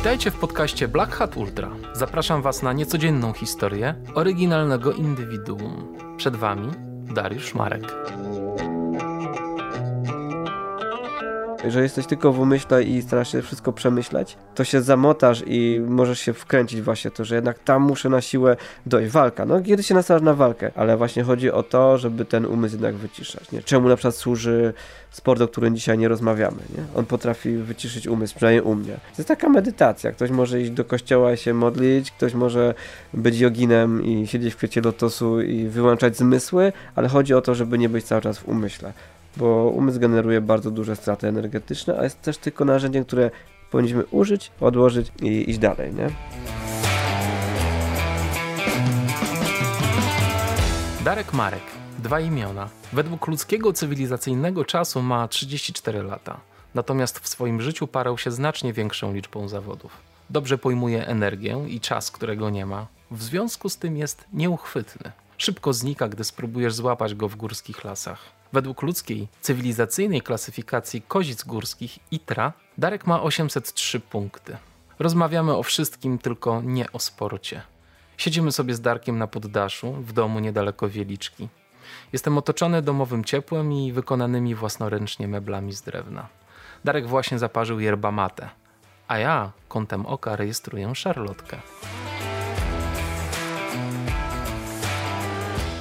Witajcie w podcaście Black Hat Ultra. Zapraszam Was na niecodzienną historię oryginalnego indywiduum. Przed Wami Dariusz Marek. Jeżeli jesteś tylko w umyśle i starasz się wszystko przemyśleć, to się zamotasz i możesz się wkręcić właśnie to, że jednak tam muszę na siłę dojść. Walka. No kiedy się nastawiasz na walkę, ale właśnie chodzi o to, żeby ten umysł jednak wyciszać. Nie? Czemu na przykład służy sport, o którym dzisiaj nie rozmawiamy. Nie? On potrafi wyciszyć umysł, przynajmniej u mnie. To jest taka medytacja. Ktoś może iść do kościoła i się modlić, ktoś może być joginem i siedzieć w kwiecie lotosu i wyłączać zmysły, ale chodzi o to, żeby nie być cały czas w umyśle bo umysł generuje bardzo duże straty energetyczne, a jest też tylko narzędziem, które powinniśmy użyć, odłożyć i iść dalej, nie? Darek Marek, dwa imiona. Według ludzkiego cywilizacyjnego czasu ma 34 lata. Natomiast w swoim życiu parał się znacznie większą liczbą zawodów. Dobrze pojmuje energię i czas, którego nie ma. W związku z tym jest nieuchwytny. Szybko znika, gdy spróbujesz złapać go w górskich lasach. Według ludzkiej, cywilizacyjnej klasyfikacji kozic górskich ITRA, Darek ma 803 punkty. Rozmawiamy o wszystkim, tylko nie o sporcie. Siedzimy sobie z Darkiem na poddaszu, w domu niedaleko Wieliczki. Jestem otoczony domowym ciepłem i wykonanymi własnoręcznie meblami z drewna. Darek właśnie zaparzył yerba mate, a ja kątem oka rejestruję szarlotkę.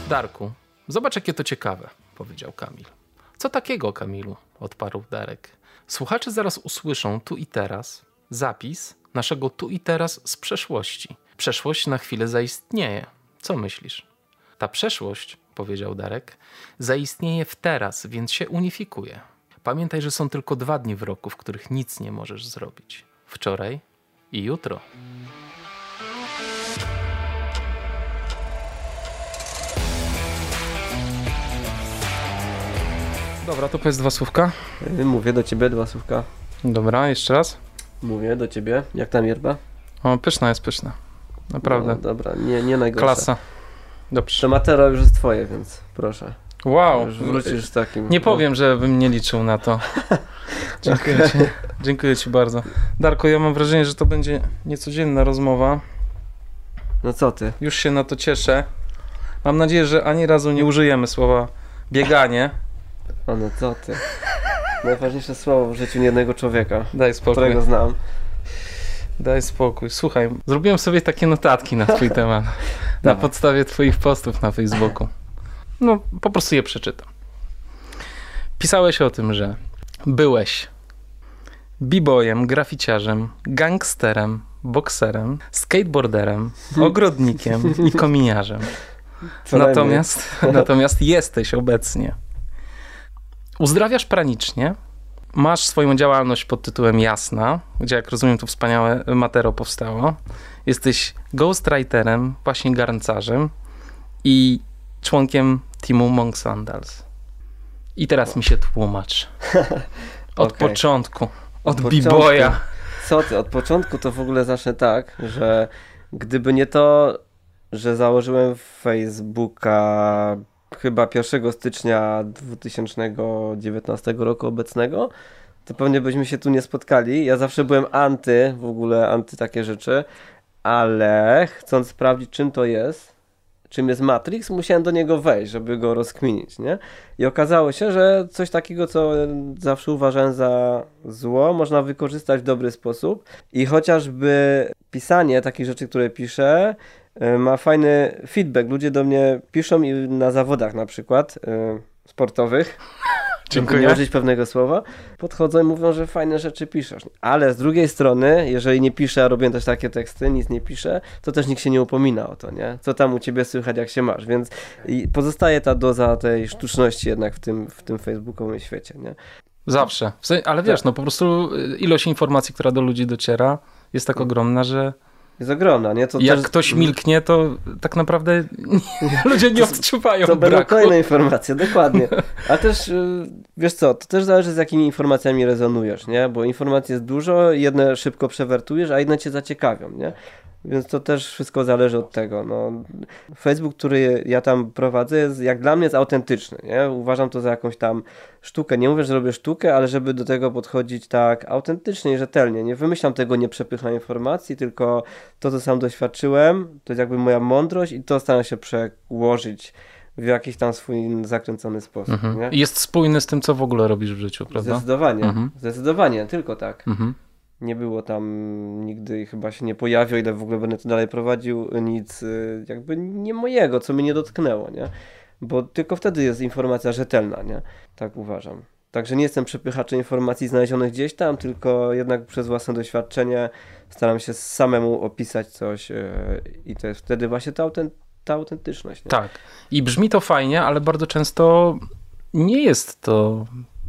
Darku, zobacz jakie to ciekawe powiedział Kamil. Co takiego, Kamilu? odparł Darek. Słuchacze zaraz usłyszą tu i teraz zapis naszego tu i teraz z przeszłości. Przeszłość na chwilę zaistnieje. Co myślisz? Ta przeszłość, powiedział Darek, zaistnieje w teraz, więc się unifikuje. Pamiętaj, że są tylko dwa dni w roku, w których nic nie możesz zrobić. Wczoraj i jutro. Dobra, to powiedz dwa słówka. Y, mówię do ciebie dwa słówka. Dobra, jeszcze raz. Mówię do ciebie. Jak tam yerba? O, pyszna jest pyszna. Naprawdę. No, dobra, nie, nie najgorsza. Klasa. Dobrze. To matero już jest twoje, więc proszę. Wow. Już wrócisz z takim. Nie powiem, że bym nie liczył na to. Dziękuję ci. Dziękuję ci bardzo. Darko, ja mam wrażenie, że to będzie niecodzienna rozmowa. No co ty? Już się na to cieszę. Mam nadzieję, że ani razu nie użyjemy słowa bieganie. O no co ty. Najważniejsze słowo w życiu jednego człowieka. Daj spokój. Którego znam. Daj spokój. Słuchaj, zrobiłem sobie takie notatki na twój temat. na podstawie twoich postów na Facebooku. No, po prostu je przeczytam. Pisałeś o tym, że byłeś b-boyem, graficiarzem, gangsterem, bokserem, skateboarderem, ogrodnikiem i kominiarzem. Natomiast, natomiast jesteś obecnie Uzdrawiasz pranicznie, masz swoją działalność pod tytułem Jasna, gdzie jak rozumiem to wspaniałe matero powstało. Jesteś ghostwriterem, właśnie garncarzem i członkiem teamu Monk Sandals. I teraz mi się tłumacz. Od okay. początku, od, od b-boya. Co ty, od początku to w ogóle zacznę tak, że gdyby nie to, że założyłem Facebooka chyba 1 stycznia 2019 roku obecnego, to pewnie byśmy się tu nie spotkali. Ja zawsze byłem anty, w ogóle anty takie rzeczy, ale chcąc sprawdzić czym to jest, czym jest Matrix, musiałem do niego wejść, żeby go rozkminić, nie? I okazało się, że coś takiego, co zawsze uważałem za zło, można wykorzystać w dobry sposób i chociażby pisanie takich rzeczy, które piszę, ma fajny feedback. Ludzie do mnie piszą i na zawodach na przykład e, sportowych. Dziękuję. Nie użyć pewnego słowa. Podchodzą i mówią, że fajne rzeczy piszesz. Ale z drugiej strony, jeżeli nie piszę, a robię też takie teksty, nic nie piszę, to też nikt się nie upomina o to, nie? Co tam u ciebie słychać, jak się masz. Więc pozostaje ta doza tej sztuczności jednak w tym, w tym facebookowym świecie, nie? Zawsze. Ale wiesz, tak. no po prostu y, ilość informacji, która do ludzi dociera jest tak mhm. ogromna, że jest ogromna, nie? To Jak też... ktoś milknie, to tak naprawdę ludzie nie odczuwają To braku. będą kolejne informacje, dokładnie. A też, y, wiesz co, to też zależy z jakimi informacjami rezonujesz, nie? Bo informacji jest dużo, jedne szybko przewertujesz, a inne cię zaciekawią, nie? Więc to też wszystko zależy od tego. No, Facebook, który ja tam prowadzę, jest, jak dla mnie jest autentyczny. Nie? Uważam to za jakąś tam sztukę. Nie mówię, że robię sztukę, ale żeby do tego podchodzić tak autentycznie i rzetelnie. Nie wymyślam tego, nie przepycham informacji, tylko to, co sam doświadczyłem, to jest jakby moja mądrość i to staram się przełożyć w jakiś tam swój zakręcony sposób. Mhm. Jest spójny z tym, co w ogóle robisz w życiu, prawda? Zdecydowanie. Mhm. Zdecydowanie, tylko tak. Mhm. Nie było tam nigdy, chyba się nie pojawił, ile w ogóle będę to dalej prowadził, nic y, jakby nie mojego, co mnie nie dotknęło, nie? Bo tylko wtedy jest informacja rzetelna, nie? Tak uważam. Także nie jestem przepychaczem informacji znalezionych gdzieś tam, tylko jednak przez własne doświadczenie staram się samemu opisać coś y, i to jest wtedy właśnie ta, autent ta autentyczność. Nie? Tak. I brzmi to fajnie, ale bardzo często nie jest to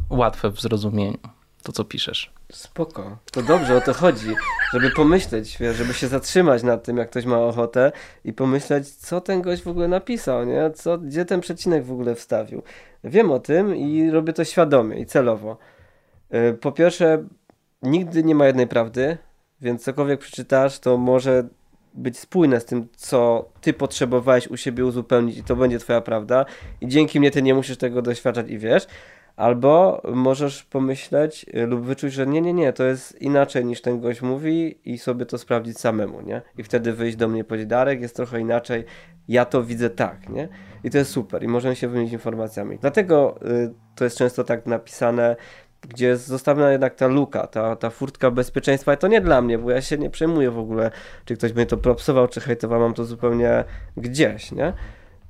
łatwe w zrozumieniu, to co piszesz. Spoko. To dobrze, o to chodzi. Żeby pomyśleć, wiesz, żeby się zatrzymać nad tym, jak ktoś ma ochotę i pomyśleć, co ten gość w ogóle napisał, nie? Co, gdzie ten przecinek w ogóle wstawił. Wiem o tym i robię to świadomie i celowo. Yy, Po pierwsze, nigdy nie ma jednej prawdy, więc cokolwiek przeczytasz, to może być spójne z tym, co ty potrzebowałeś u siebie uzupełnić i to będzie twoja prawda i dzięki mnie ty nie musisz tego doświadczać i wiesz. Albo możesz pomyśleć y, lub wyczuć, że nie, nie, nie, to jest inaczej niż ten gość mówi i sobie to sprawdzić samemu, nie? I wtedy wyjść do mnie i powiedzieć, Darek, jest trochę inaczej, ja to widzę tak, nie? I to jest super i możemy się wymienić informacjami. Dlatego y, to jest często tak napisane, gdzie jest zostawiona jednak ta luka, ta, ta furtka bezpieczeństwa i to nie dla mnie, bo ja się nie przejmuję w ogóle, czy ktoś mnie to propsował, czy hejtował, mam to zupełnie gdzieś, nie?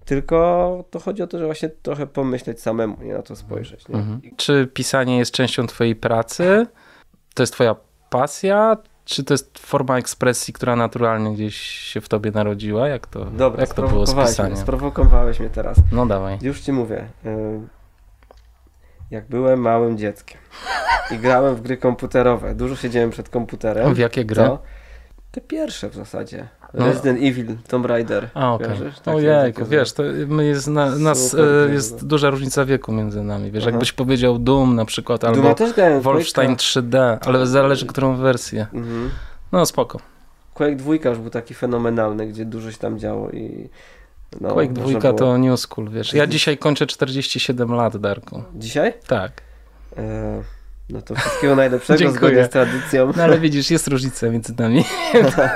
Tylko to chodzi o to, że właśnie trochę pomyśleć samemu, nie na to spojrzeć. Mhm. Czy pisanie jest częścią twojej pracy? To jest twoja pasja? Czy to jest forma ekspresji, która naturalnie gdzieś się w tobie narodziła? Jak to, Dobra, jak to było z mnie, pisaniem? sprowokowałeś mnie teraz. No dawaj. Już ci mówię. y, Jak byłem małym dzieckiem i grałem w gry komputerowe, dużo siedziałem przed komputerem. W jakie gry? Co? Te pierwsze w zasadzie. No. Resident Evil, Tomb Raider. A, okej. Ojejku, takie- wiesz, to my jest na, nas Super e, jest no. duża różnica wieku między nami. Wiesz, Aha. jakbyś powiedział Doom na przykład, albo Duma też grałem w Wolfenstein Quake'a. 3D, ale zależy którą wersję. Mhm. No spoko. Quake 2 już był taki fenomenalny, gdzie dużo się tam działo i... No, Quake można 2 było- to new school, wiesz. Ja dzisiaj kończę 47 lat, Darku. Dzisiaj? Tak. E, no to wszystkiego najlepszego Dziękuję. zgodnie z tradycją. No ale widzisz, jest różnica między nami.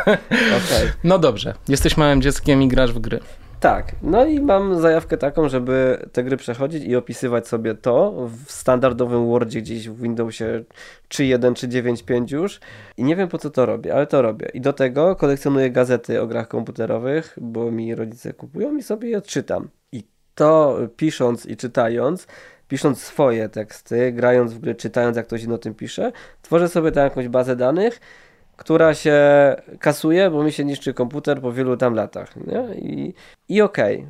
Okej. No dobrze, jesteś małym dzieckiem i grasz w gry. Tak, no i mam zajawkę taką, żeby te gry przechodzić i opisywać sobie to w standardowym Wordzie gdzieś w Windowsie 3.1 czy 9.5 już i nie wiem po co to robię, ale to robię. I do tego kolekcjonuję gazety o grach komputerowych, bo mi rodzice kupują i sobie je czytam. I to pisząc i czytając, pisząc swoje teksty, grając w gry, czytając jak ktoś inny o tym pisze, tworzę sobie tam jakąś bazę danych, która się kasuje, bo mi się niszczy komputer po wielu tam latach. Nie? I, i okej.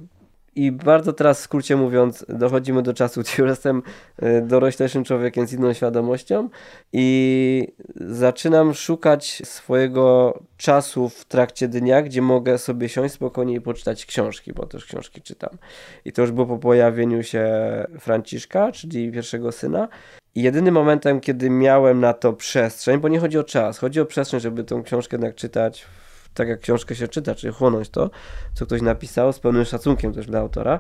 I bardzo teraz w skrócie mówiąc, dochodzimy do czasu, gdzie już jestem y, doroślejszym człowiekiem z inną świadomością i zaczynam szukać swojego czasu w trakcie dnia, gdzie mogę sobie siąść spokojnie i poczytać książki, bo też książki czytam. I to już było po pojawieniu się Franciszka, czyli pierwszego syna. I jedynym momentem, kiedy miałem na to przestrzeń, bo nie chodzi o czas, chodzi o przestrzeń, żeby tą książkę jednak czytać tak jak książkę się czyta, czyli chłonąć to, co ktoś napisał, z pełnym szacunkiem też dla autora,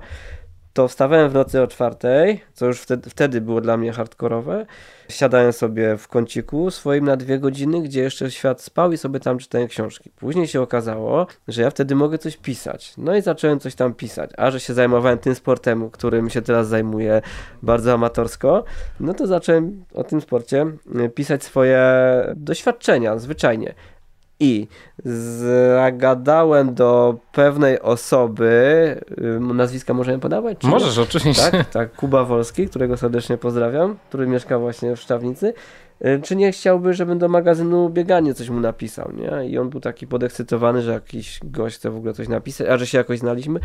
to wstawałem w nocy o czwartej, co już wtedy, wtedy było dla mnie hardkorowe. Siadałem sobie w kąciku swoim na dwie godziny, gdzie jeszcze świat spał i sobie tam czytałem książki. Później się okazało, że ja wtedy mogę coś pisać. No i zacząłem coś tam pisać. A że się zajmowałem tym sportem, którym się teraz zajmuję bardzo amatorsko, no to zacząłem o tym sporcie y, pisać swoje doświadczenia, zwyczajnie. I zagadałem do pewnej osoby, y, nazwiska możemy podawać? czy? Możesz, oczywiście. Tak, tak, Kuba Wolski, którego serdecznie pozdrawiam, który mieszka właśnie w Szczawnicy. Y, Czy nie chciałby, żebym do magazynu Bieganie coś mu napisał, nie? I on był taki podekscytowany, że jakiś gość chce w ogóle coś napisać, a że się jakoś znaliśmy.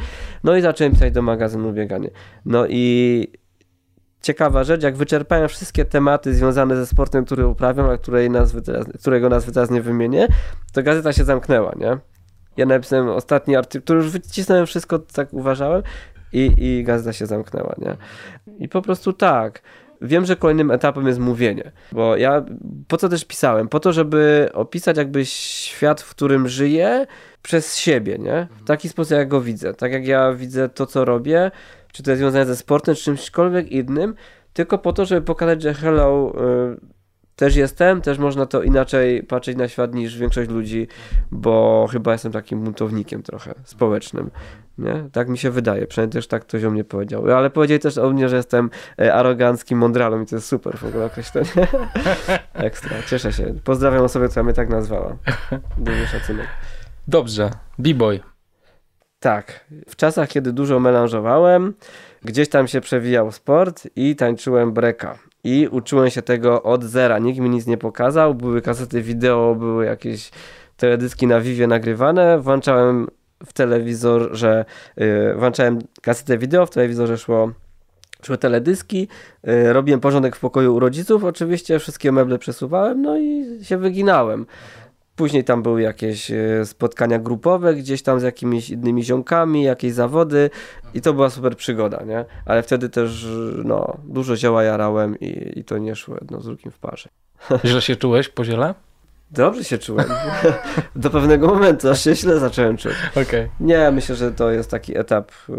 No i zacząłem pisać do magazynu Bieganie. No i ciekawa rzecz, jak wyczerpałem wszystkie tematy związane ze sportem, który uprawiam, a której nazwy teraz, którego nazwy teraz nie wymienię, to gazeta się zamknęła, nie? Ja napisałem ostatni artykuł, który już wycisnąłem wszystko, tak uważałem i, i gazeta się zamknęła, nie? I po prostu tak. Wiem, że kolejnym etapem jest mówienie, bo ja po co też pisałem? Po to, żeby opisać jakby świat, w którym żyję przez siebie, nie? W taki sposób, jak go widzę. Tak jak ja widzę to, co robię, czy to jest związane ze sportem, czy czymśkolwiek innym, tylko po to, żeby pokazać, że hello, y, też jestem, też można to inaczej patrzeć na świat niż większość ludzi, bo chyba jestem takim buntownikiem trochę społecznym. Nie? Tak mi się wydaje, przynajmniej też tak ktoś o mnie powiedział. Ale powiedzieli też o mnie, że jestem e, aroganckim mądralą i to jest super w ogóle określenie. Ekstra, cieszę się. Pozdrawiam osobę, która mnie tak nazwała. Duży szacunek. Dobrze, B-boy. Tak, w czasach, kiedy dużo melanżowałem, gdzieś tam się przewijał sport i tańczyłem breka. I uczyłem się tego od zera. Nikt mi nic nie pokazał. Były kasety wideo, były jakieś teledyski na Vivie nagrywane. Włączałem w telewizorze, yy, włączałem kasetę wideo, w telewizorze szło szły teledyski, yy, robiłem porządek w pokoju u rodziców, oczywiście wszystkie meble przesuwałem, no i się wyginałem. Później tam były jakieś e, spotkania grupowe, gdzieś tam z jakimiś innymi ziomkami, jakieś zawody i to była super przygoda, nie? Ale wtedy też, no, dużo zioła jarałem i, i to nie szło jedno z drugim w parze. Źle się czułeś po ziele? Dobrze się czułem. Do pewnego momentu, aż się źle zacząłem czuć. Okay. Nie, myślę, że to jest taki etap. Y,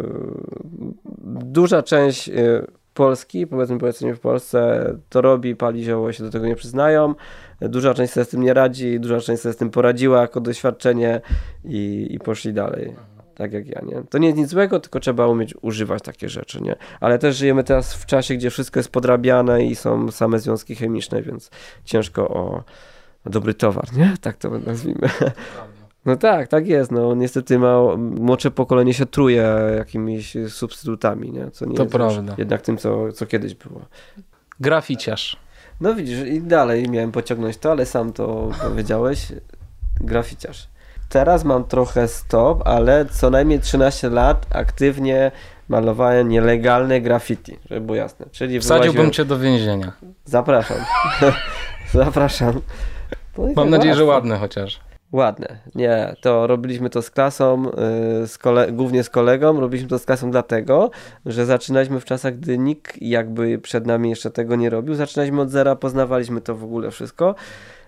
duża część y, Polski, powiedzmy powiedzmy w Polsce, to robi, pali zioło, się do tego nie przyznają. Duża część sobie z tym nie radzi, duża część sobie z tym poradziła jako doświadczenie i, i poszli dalej. Tak jak ja, nie? To nie jest nic złego, tylko trzeba umieć używać takie rzeczy, nie? Ale też żyjemy teraz w czasie, gdzie wszystko jest podrabiane i są same związki chemiczne, więc ciężko o, dobry towar, nie? Tak to nazwijmy. No tak, tak jest. No niestety ma, młodsze pokolenie się truje jakimiś substytutami, nie? Co nie to jest prawda. jednak tym, co, co kiedyś było. Graficiarz. No widzisz, i dalej miałem pociągnąć to, ale sam to powiedziałeś. Graficiarz. Teraz mam trochę stop, ale co najmniej 13 lat aktywnie malowałem nielegalne graffiti, żeby było jasne. Czyli Wsadziłbym wyłaziłem... cię do więzienia. Zapraszam. Zapraszam. No Mam nadzieję, że ładne chociaż. Ładne. Nie, to robiliśmy to z klasą, yy, z kole- głównie z kolegą. Robiliśmy to z klasą dlatego, że zaczynaliśmy w czasach, gdy nikt jakby przed nami jeszcze tego nie robił. Zaczynaliśmy od zera, poznawaliśmy to w ogóle wszystko.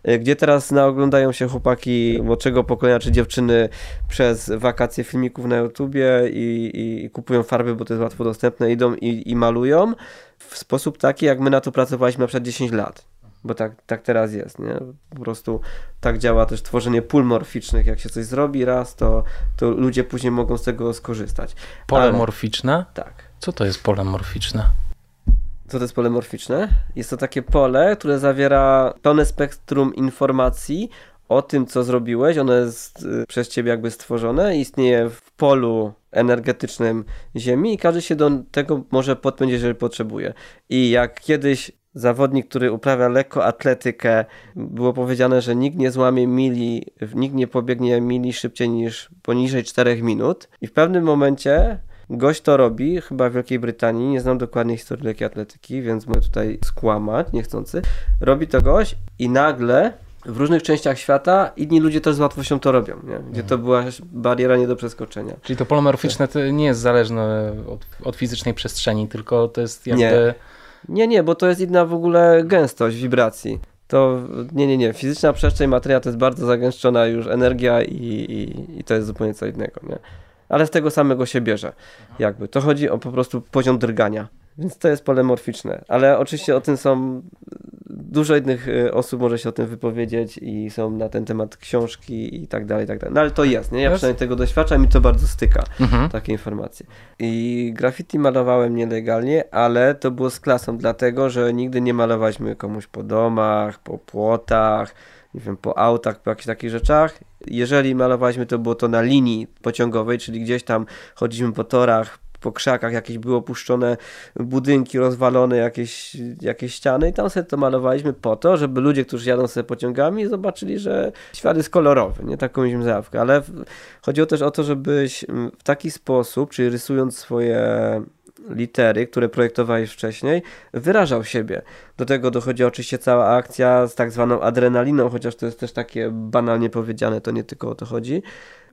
Yy, gdzie teraz naoglądają się chłopaki młodszego pokolenia czy dziewczyny przez wakacje filmików na YouTubie i, i, i kupują farby, bo to jest łatwo dostępne, idą i, i malują w sposób taki, jak my na to pracowaliśmy na przykład 10 lat bo tak, tak teraz jest, nie? Po prostu tak działa też tworzenie pól morficznych. Jak się coś zrobi raz, to, to ludzie później mogą z tego skorzystać. Pole Ale, morficzne? Tak. Co to jest pole morficzne? Co to jest pole morficzne? Jest to takie pole, które zawiera pełne spektrum informacji o tym, co zrobiłeś. Ono jest y, przez ciebie jakby stworzone, istnieje w polu energetycznym Ziemi i każdy się do tego może podpiąć, jeżeli potrzebuje. I jak kiedyś zawodnik, który uprawia lekkoatletykę, było powiedziane, że nikt nie złamie mili, nikt nie pobiegnie mili szybciej niż poniżej 4 minut. I w pewnym momencie gość to robi, chyba w Wielkiej Brytanii, nie znam dokładnie historii lekkiej atletyki, więc mogę tutaj skłamać, niechcący. Robi to gość i nagle w różnych częściach świata inni ludzie też z łatwością to robią, nie? gdzie to była bariera nie do przeskoczenia. Czyli to polomorficzne to nie jest zależne od, od fizycznej przestrzeni, tylko to jest jakby... Nie. Nie, nie, bo to jest inna w ogóle gęstość wibracji. To nie, nie, nie. Fizyczna przestrzeń, materia to jest bardzo zagęszczona już energia i, i, i to jest zupełnie co innego, nie? Ale z tego samego się bierze. Jakby. To chodzi o po prostu poziom drgania. Więc to jest polemorficzne. Ale oczywiście o tym są dużo innych y, osób może się o tym wypowiedzieć i są na ten temat książki i tak dalej, i tak dalej. No ale to jest, nie? Ja jest. przynajmniej tego doświadczam i to bardzo styka, mhm. takie informacje. I graffiti malowałem nielegalnie, ale to było z klasą, dlatego, że nigdy nie malowaliśmy komuś po domach, po płotach, nie wiem, po autach, po jakichś takich rzeczach. Jeżeli malowaliśmy, to było to na linii pociągowej, czyli gdzieś tam chodziliśmy po torach, po krzakach jakieś były opuszczone budynki, rozwalone jakieś, jakieś ściany i tam sobie to malowaliśmy po to, żeby ludzie, którzy jadą sobie pociągami zobaczyli, że świat jest kolorowy, nie taką mieliśmy zajawkę, ale chodziło też o to, żebyś w taki sposób, czyli rysując swoje litery, które projektowałeś wcześniej, wyrażał siebie. Do tego dochodzi oczywiście cała akcja z tak zwaną adrenaliną, chociaż to jest też takie banalnie powiedziane, to nie tylko o to chodzi,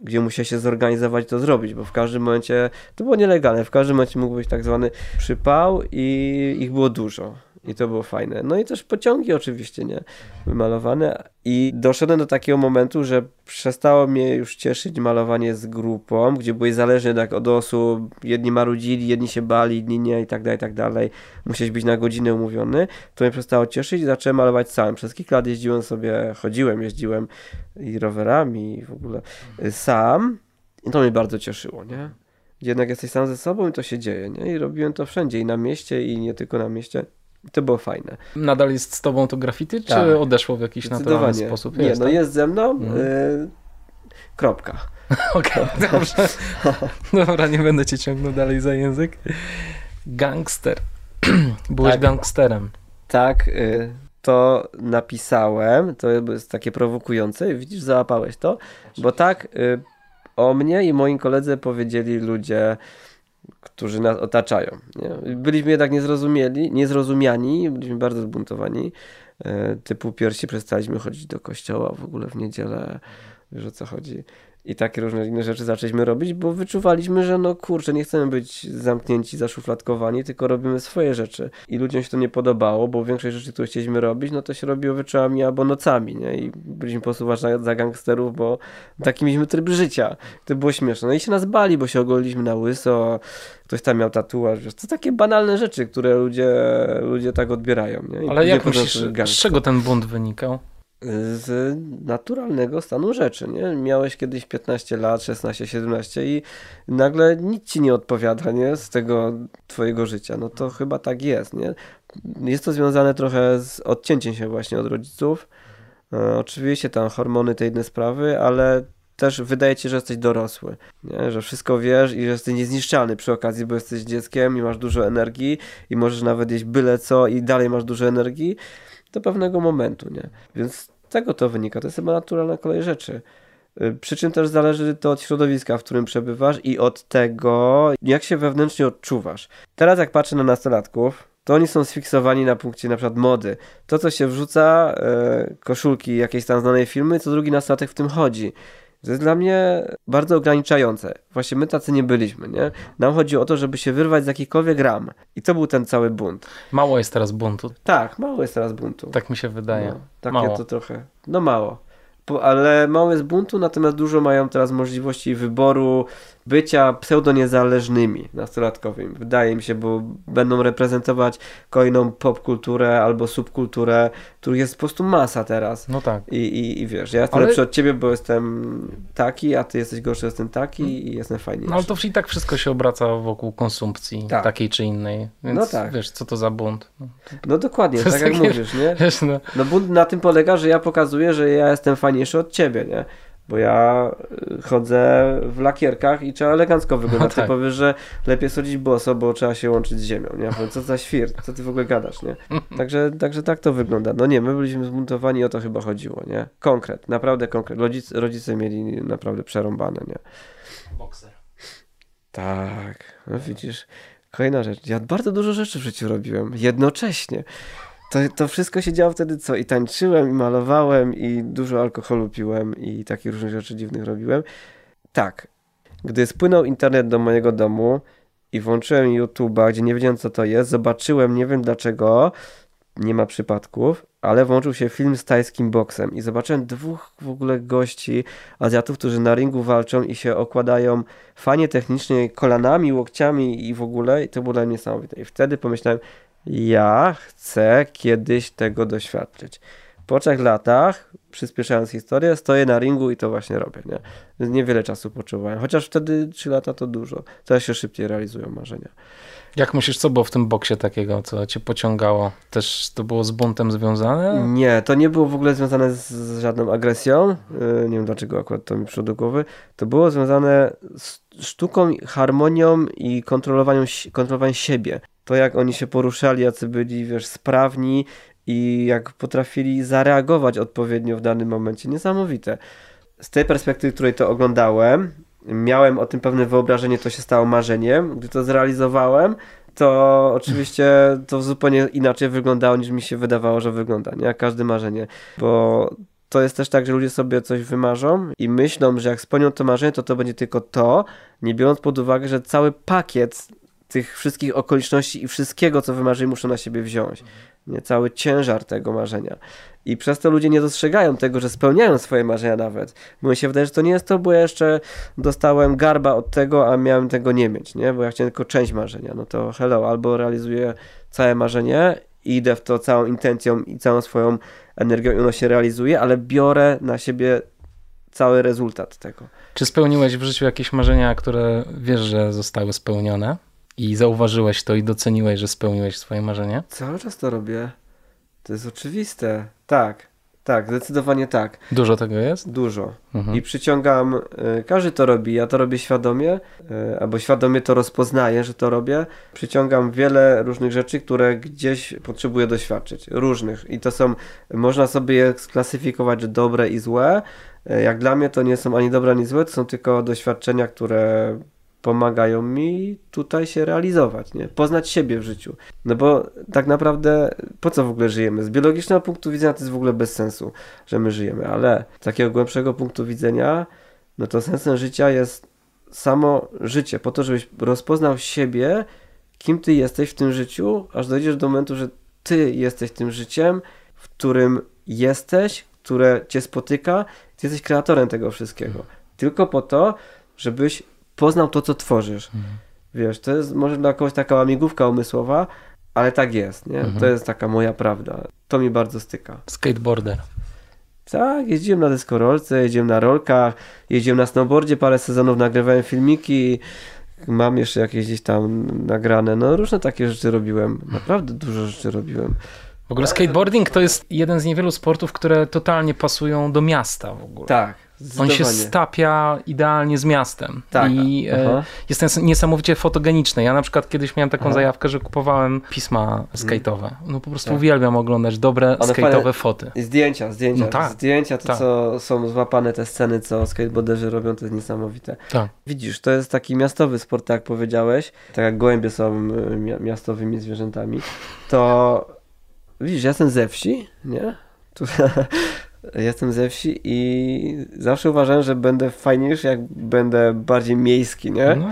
gdzie musiał się zorganizować to zrobić, bo w każdym momencie, to było nielegalne, w każdym momencie mógł być tak zwany przypał i ich było dużo. I to było fajne. No i też pociągi oczywiście, nie? Wymalowane. I doszedłem do takiego momentu, że przestało mnie już cieszyć malowanie z grupą, gdzie byłeś zależny tak od osób. Jedni marudzili, jedni się bali, inni nie i tak dalej, i tak dalej. Musiałeś być na godzinę umówiony. To mnie przestało cieszyć i zacząłem malować sam. Przez kilka lat jeździłem sobie, chodziłem, jeździłem i rowerami i w ogóle y, sam. I to mnie bardzo cieszyło, nie? Gdzie jednak jesteś sam ze sobą i to się dzieje, nie? I robiłem to wszędzie, i na mieście, i nie tylko na mieście. I to było fajne. Nadal jest z tobą to graffiti, czy Tak. odeszło w jakiś naturalny sposób? Nie, no tak? jest ze mną. Mhm. Y, kropka. Okej, dobrze. Dobra, nie będę cię ciągnął dalej za język. Gangster. Byłeś Tak. gangsterem. Tak, y, to napisałem. To jest takie prowokujące. Widzisz, załapałeś to. Bo tak y, o mnie i moim koledze powiedzieli ludzie, którzy nas otaczają. Nie? Byliśmy jednak niezrozumieli, niezrozumiani, byliśmy bardzo zbuntowani. Y, typu pierwsi przestaliśmy chodzić do kościoła w ogóle w niedzielę. Wiesz o co chodzi. I takie różne inne rzeczy zaczęliśmy robić, bo wyczuwaliśmy, że no kurczę, nie chcemy być zamknięci, zaszufladkowani, tylko robimy swoje rzeczy. I ludziom się to nie podobało, bo większość rzeczy, które chcieliśmy robić, no to się robiło wieczorami albo nocami, nie? I byliśmy po prostu uważani za gangsterów, bo taki mieliśmy tryb życia. To było śmieszne. No i się nas bali, bo się ogoliliśmy na łyso, ktoś tam miał tatuaż, wiesz, to takie banalne rzeczy, które ludzie, ludzie tak odbierają, nie? I Ale jak myślisz, z czego ten bunt wynikał? Z naturalnego stanu rzeczy, nie? Miałeś kiedyś 15 lat, 16, 17 i nagle nic ci nie odpowiada, nie? Z tego twojego życia. No to chyba tak jest, nie? Jest to związane trochę z odcięciem się właśnie od rodziców. E, oczywiście tam hormony, te inne sprawy, ale też wydaje ci, że jesteś dorosły, nie? że wszystko wiesz i że jesteś niezniszczalny przy okazji, bo jesteś dzieckiem i masz dużo energii i możesz nawet jeść byle co i dalej masz dużo energii do pewnego momentu, nie? Więc z tego to wynika. To jest chyba naturalna kolej rzeczy. Y, Przy czym też zależy to od środowiska, w którym przebywasz i od tego, jak się wewnętrznie odczuwasz. Teraz jak patrzę na nastolatków, to oni są sfiksowani na punkcie na przykład mody. To, co się wrzuca, e, koszulki jakiejś tam znanej firmy, co drugi nastolatek w tym chodzi. To jest dla mnie bardzo ograniczające. Właśnie my tacy nie byliśmy, nie? Nam chodzi o to, żeby się wyrwać z jakichkolwiek ram. I to był ten cały bunt. Mało jest teraz buntu, Tak, mało jest teraz buntu. tak mi się wydaje. No, takie Mało. to trochę. No mało. Po, ale mało jest buntu, natomiast dużo mają teraz możliwości wyboru bycia pseudoniezależnymi nastolatkowymi. Wydaje mi się, bo będą reprezentować kolejną popkulturę albo subkulturę, których jest po prostu masa teraz. No tak. I, i, I wiesz, ja jestem Ale- lepszy od ciebie, bo jestem taki, a ty jesteś gorszy, jestem taki i jestem fajniejszy. No ale to i tak wszystko się obraca wokół konsumpcji Tak. takiej czy innej. Więc No tak. wiesz, co to za bunt. No, No dokładnie, tak jak mówisz, nie? Wiesz, no, No bunt na tym polega, że ja pokazuję, że ja jestem fajniejszy od ciebie, nie? Bo ja y, chodzę w lakierkach i trzeba elegancko wyglądać. Ty tak. powiesz, że lepiej schodzić boso, bo trzeba się łączyć z ziemią, nie? Ja powiem, Co za świr, co ty w ogóle gadasz, nie? Także, także tak to wygląda. No nie, my byliśmy zbuntowani, o to chyba chodziło, nie? Konkret, naprawdę konkret. Rodzice, rodzice mieli naprawdę przerąbane, nie? bokser. Tak, no widzisz. Kolejna rzecz. Ja bardzo dużo rzeczy w życiu robiłem jednocześnie. To, to wszystko się działo wtedy co? I tańczyłem, i malowałem, i dużo alkoholu piłem, i takich różnych rzeczy dziwnych robiłem. Tak. Gdy spłynął internet do mojego domu i włączyłem YouTube'a, gdzie nie wiedziałem co to jest, zobaczyłem, nie wiem dlaczego, nie ma przypadków, ale włączył się film z tajskim boksem i zobaczyłem dwóch w ogóle gości, Azjatów, którzy na ringu walczą i się okładają fajnie technicznie kolanami, łokciami i w ogóle i to było dla mnie niesamowite. I wtedy pomyślałem, ja chcę kiedyś tego doświadczyć. Po trzech latach, przyspieszając historię, stoję na ringu i to właśnie robię. Nie? Niewiele czasu potrzebowałem, chociaż wtedy trzy lata to dużo. Teraz się szybciej realizują marzenia. Jak myślisz, co było w tym boksie takiego, co cię pociągało? Też to było z buntem związane? Nie, to nie było w ogóle związane z, żadną agresją. Yy, Nie wiem dlaczego akurat to mi przyszło do głowy. To było związane z sztuką, harmonią i kontrolowaniem, kontrolowaniem siebie. To jak oni się poruszali, jacy byli, wiesz, sprawni i jak potrafili zareagować odpowiednio w danym momencie. Niesamowite. Z tej perspektywy, której to oglądałem, miałem o tym pewne wyobrażenie, to się stało marzeniem. Gdy to zrealizowałem, to oczywiście to zupełnie inaczej wyglądało niż mi się wydawało, że wygląda, nie? Jak każde marzenie, bo to jest też tak, że ludzie sobie coś wymarzą i myślą, że jak spełnią to marzenie, to to będzie tylko to, nie biorąc pod uwagę, że cały pakiet tych wszystkich okoliczności i wszystkiego, co wymarzyli, muszą na siebie wziąć. Nie? Cały ciężar tego marzenia. I przez to ludzie nie dostrzegają tego, że spełniają swoje marzenia nawet. Bo mi się wydaje, że to nie jest to, bo ja jeszcze dostałem garba od tego, a miałem tego nie mieć, nie? Bo ja chciałem tylko część marzenia. No to hello, albo realizuję całe marzenie i idę w to całą intencją i całą swoją energią i ono się realizuje, ale biorę na siebie cały rezultat tego. Czy spełniłeś w życiu jakieś marzenia, które wiesz, że zostały spełnione? I zauważyłeś to i doceniłeś, że spełniłeś swoje marzenie? Cały czas to robię. To jest oczywiste. Tak, tak, zdecydowanie tak. Dużo tego jest? Dużo. Mhm. I przyciągam, y, każdy to robi, ja to robię świadomie, y, albo świadomie to rozpoznaję, że to robię. Przyciągam wiele różnych rzeczy, które gdzieś potrzebuję doświadczyć. Różnych. I to są, można sobie je sklasyfikować, że dobre i złe. Y, jak dla mnie to nie są ani dobre, ani złe, to są tylko doświadczenia, które pomagają mi tutaj się realizować, nie? poznać siebie w życiu. No bo tak naprawdę po co w ogóle żyjemy? Z biologicznego punktu widzenia to jest w ogóle bez sensu, że my żyjemy, ale z takiego głębszego punktu widzenia, no to sensem życia jest samo życie, po to, żebyś rozpoznał siebie, kim ty jesteś w tym życiu, aż dojdziesz do momentu, że ty jesteś tym życiem, w którym jesteś, które cię spotyka, ty jesteś kreatorem tego wszystkiego. Tylko po to, żebyś poznał to, co tworzysz. Mhm. Wiesz, to jest może dla kogoś taka łamigłówka umysłowa, ale tak jest, nie? Mhm. To jest taka moja prawda. To mi bardzo styka. Skateboarder. Tak, jeździłem na deskorolce, jeździłem na rolkach, jeździłem na snowboardzie parę sezonów, nagrywałem filmiki, mam jeszcze jakieś gdzieś tam nagrane, no różne takie rzeczy robiłem, naprawdę dużo rzeczy robiłem. W ogóle skateboarding to jest jeden z niewielu sportów, które totalnie pasują do miasta w ogóle. Tak, on się stapia idealnie z miastem. Tak. I e, jest niesamowicie fotogeniczny. Ja na przykład kiedyś miałem taką Aha. zajawkę, że kupowałem pisma skate'owe. No po prostu tak. uwielbiam oglądać dobre One skate'owe foty. I zdjęcia, zdjęcia. No tak. Zdjęcia, to tak. co są złapane, te sceny, co skateboarderzy robią, to jest niesamowite. Tak. Widzisz, to jest taki miastowy sport, tak jak powiedziałeś. Tak jak gołębie są miastowymi zwierzętami. To widzisz, ja jestem ze wsi, nie? Tu, Jestem ze wsi i zawsze uważałem, że będę fajniejszy, jak będę bardziej miejski, nie? No,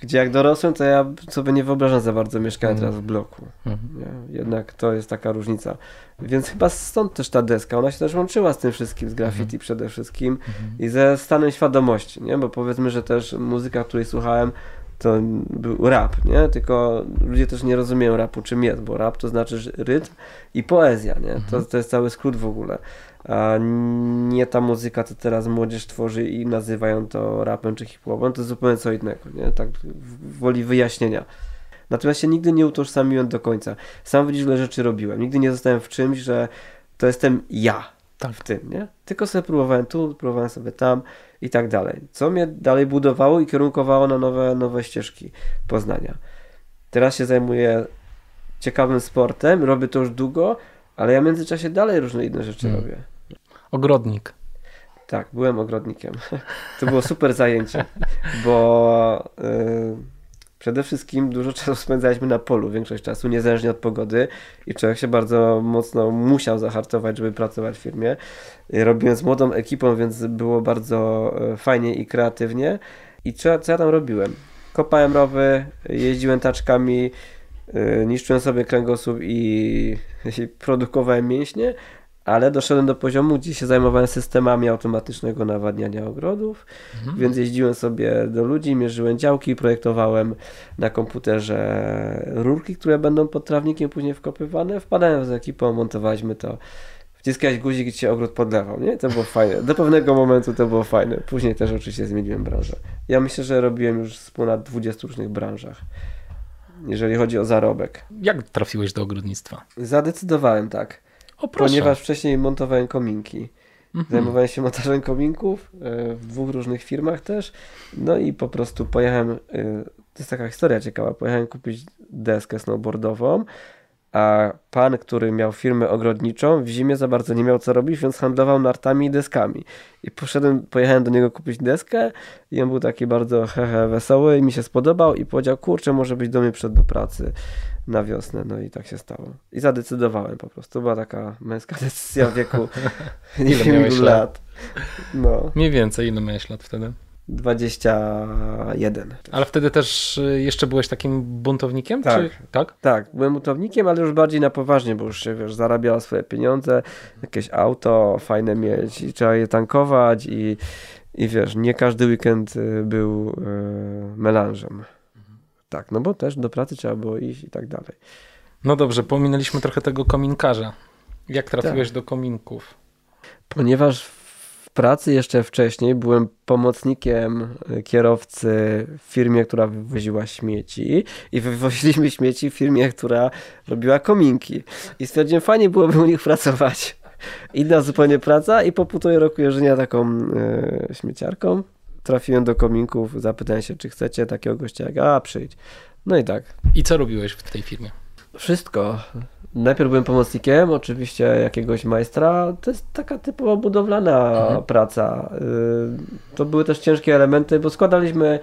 Gdzie jak dorosłem, to ja sobie nie wyobrażam za bardzo mieszkania teraz w bloku. Mhm. Jednak to jest taka różnica. Więc chyba stąd też ta deska, ona się też łączyła z tym wszystkim, z graffiti mhm. przede wszystkim mhm. i ze stanem świadomości, nie? Bo powiedzmy, że też muzyka, której słuchałem, to był rap, nie? Tylko ludzie też nie rozumieją rapu, czym jest, bo rap to znaczy rytm i poezja, nie? To, to jest cały skrót w ogóle a nie ta muzyka, co teraz młodzież tworzy i nazywają to rapem czy hip-hopem, to jest zupełnie co innego, nie? Tak woli wyjaśnienia. Natomiast się nigdy nie utożsamiłem do końca. Sam ile rzeczy robiłem. Nigdy nie zostałem w czymś, że to jestem ja tak. w tym, nie? Tylko sobie próbowałem tu, próbowałem sobie tam i tak dalej. Co mnie dalej budowało i kierunkowało na nowe, nowe ścieżki poznania. Teraz się zajmuję ciekawym sportem, robię to już długo, ale ja w międzyczasie dalej różne inne rzeczy hmm. robię. Ogrodnik. Tak, byłem ogrodnikiem. To było super zajęcie, bo yy, przede wszystkim dużo czasu spędzaliśmy na polu, większość czasu, niezależnie od pogody i człowiek się bardzo mocno musiał zahartować, żeby pracować w firmie. Robiłem z młodą ekipą, więc było bardzo y, fajnie i kreatywnie. I co, co ja tam robiłem? Kopałem rowy, jeździłem taczkami, yy, niszczyłem sobie kręgosłup i, i produkowałem mięśnie, ale doszedłem do poziomu, gdzie się zajmowałem systemami automatycznego nawadniania ogrodów, mhm. więc jeździłem sobie do ludzi, mierzyłem działki, projektowałem na komputerze rurki, które będą pod trawnikiem później wkopywane, wpadałem z ekipą, montowaliśmy to, wciskałeś guzik i cię ogród podlewał, nie? To było fajne. Do pewnego momentu to było fajne. Później też oczywiście zmieniłem branżę. Ja myślę, że robiłem już w ponad 20 różnych branżach jeżeli chodzi o zarobek. Jak trafiłeś do ogrodnictwa? Zadecydowałem tak. O, ponieważ wcześniej montowałem kominki. Mhm. Zajmowałem się montażem kominków e, w dwóch różnych firmach też. No i po prostu pojechałem, e, to jest taka historia ciekawa, pojechałem kupić deskę snowboardową a pan, który miał firmę ogrodniczą, w zimie za bardzo nie miał co robić, więc handlował nartami i deskami. I poszedłem, pojechałem do niego kupić deskę i on był taki bardzo hehe wesoły i mi się spodobał i powiedział, kurczę, może być do mnie przed do pracy na wiosnę. No i tak się stało. I zadecydowałem po prostu. To była taka męska decyzja w wieku nie wiem lat. No. Mniej więcej ile miałeś lat wtedy? 21. Ale wtedy też y, jeszcze byłeś takim buntownikiem? Tak. Czy... tak? Tak, byłem buntownikiem, ale już bardziej na poważnie, bo już się, wiesz, zarabiało swoje pieniądze, jakieś auto fajne mieć i trzeba je tankować i, i wiesz, nie każdy weekend y, był y, melanżem. Tak, no bo też do pracy trzeba było iść i tak dalej. No dobrze, pominęliśmy trochę tego kominkarza. Jak trafiłeś do kominków? Ponieważ pracy jeszcze wcześniej byłem pomocnikiem y, kierowcy w firmie, która wywoziła śmieci i wywoziliśmy śmieci w firmie, która robiła kominki. I stwierdziłem, fajnie byłoby u nich pracować. Inna zupełnie praca i po półtorej roku jeżdżenia taką y, śmieciarką trafiłem do kominków, zapytałem się, czy chcecie takiego gościa, jak a przyjdź. No i tak. I co robiłeś w tej firmie? Wszystko. Najpierw byłem pomocnikiem, oczywiście jakiegoś majstra. To jest taka typowo budowlana Mhm. praca. Y, To były też ciężkie elementy, bo składaliśmy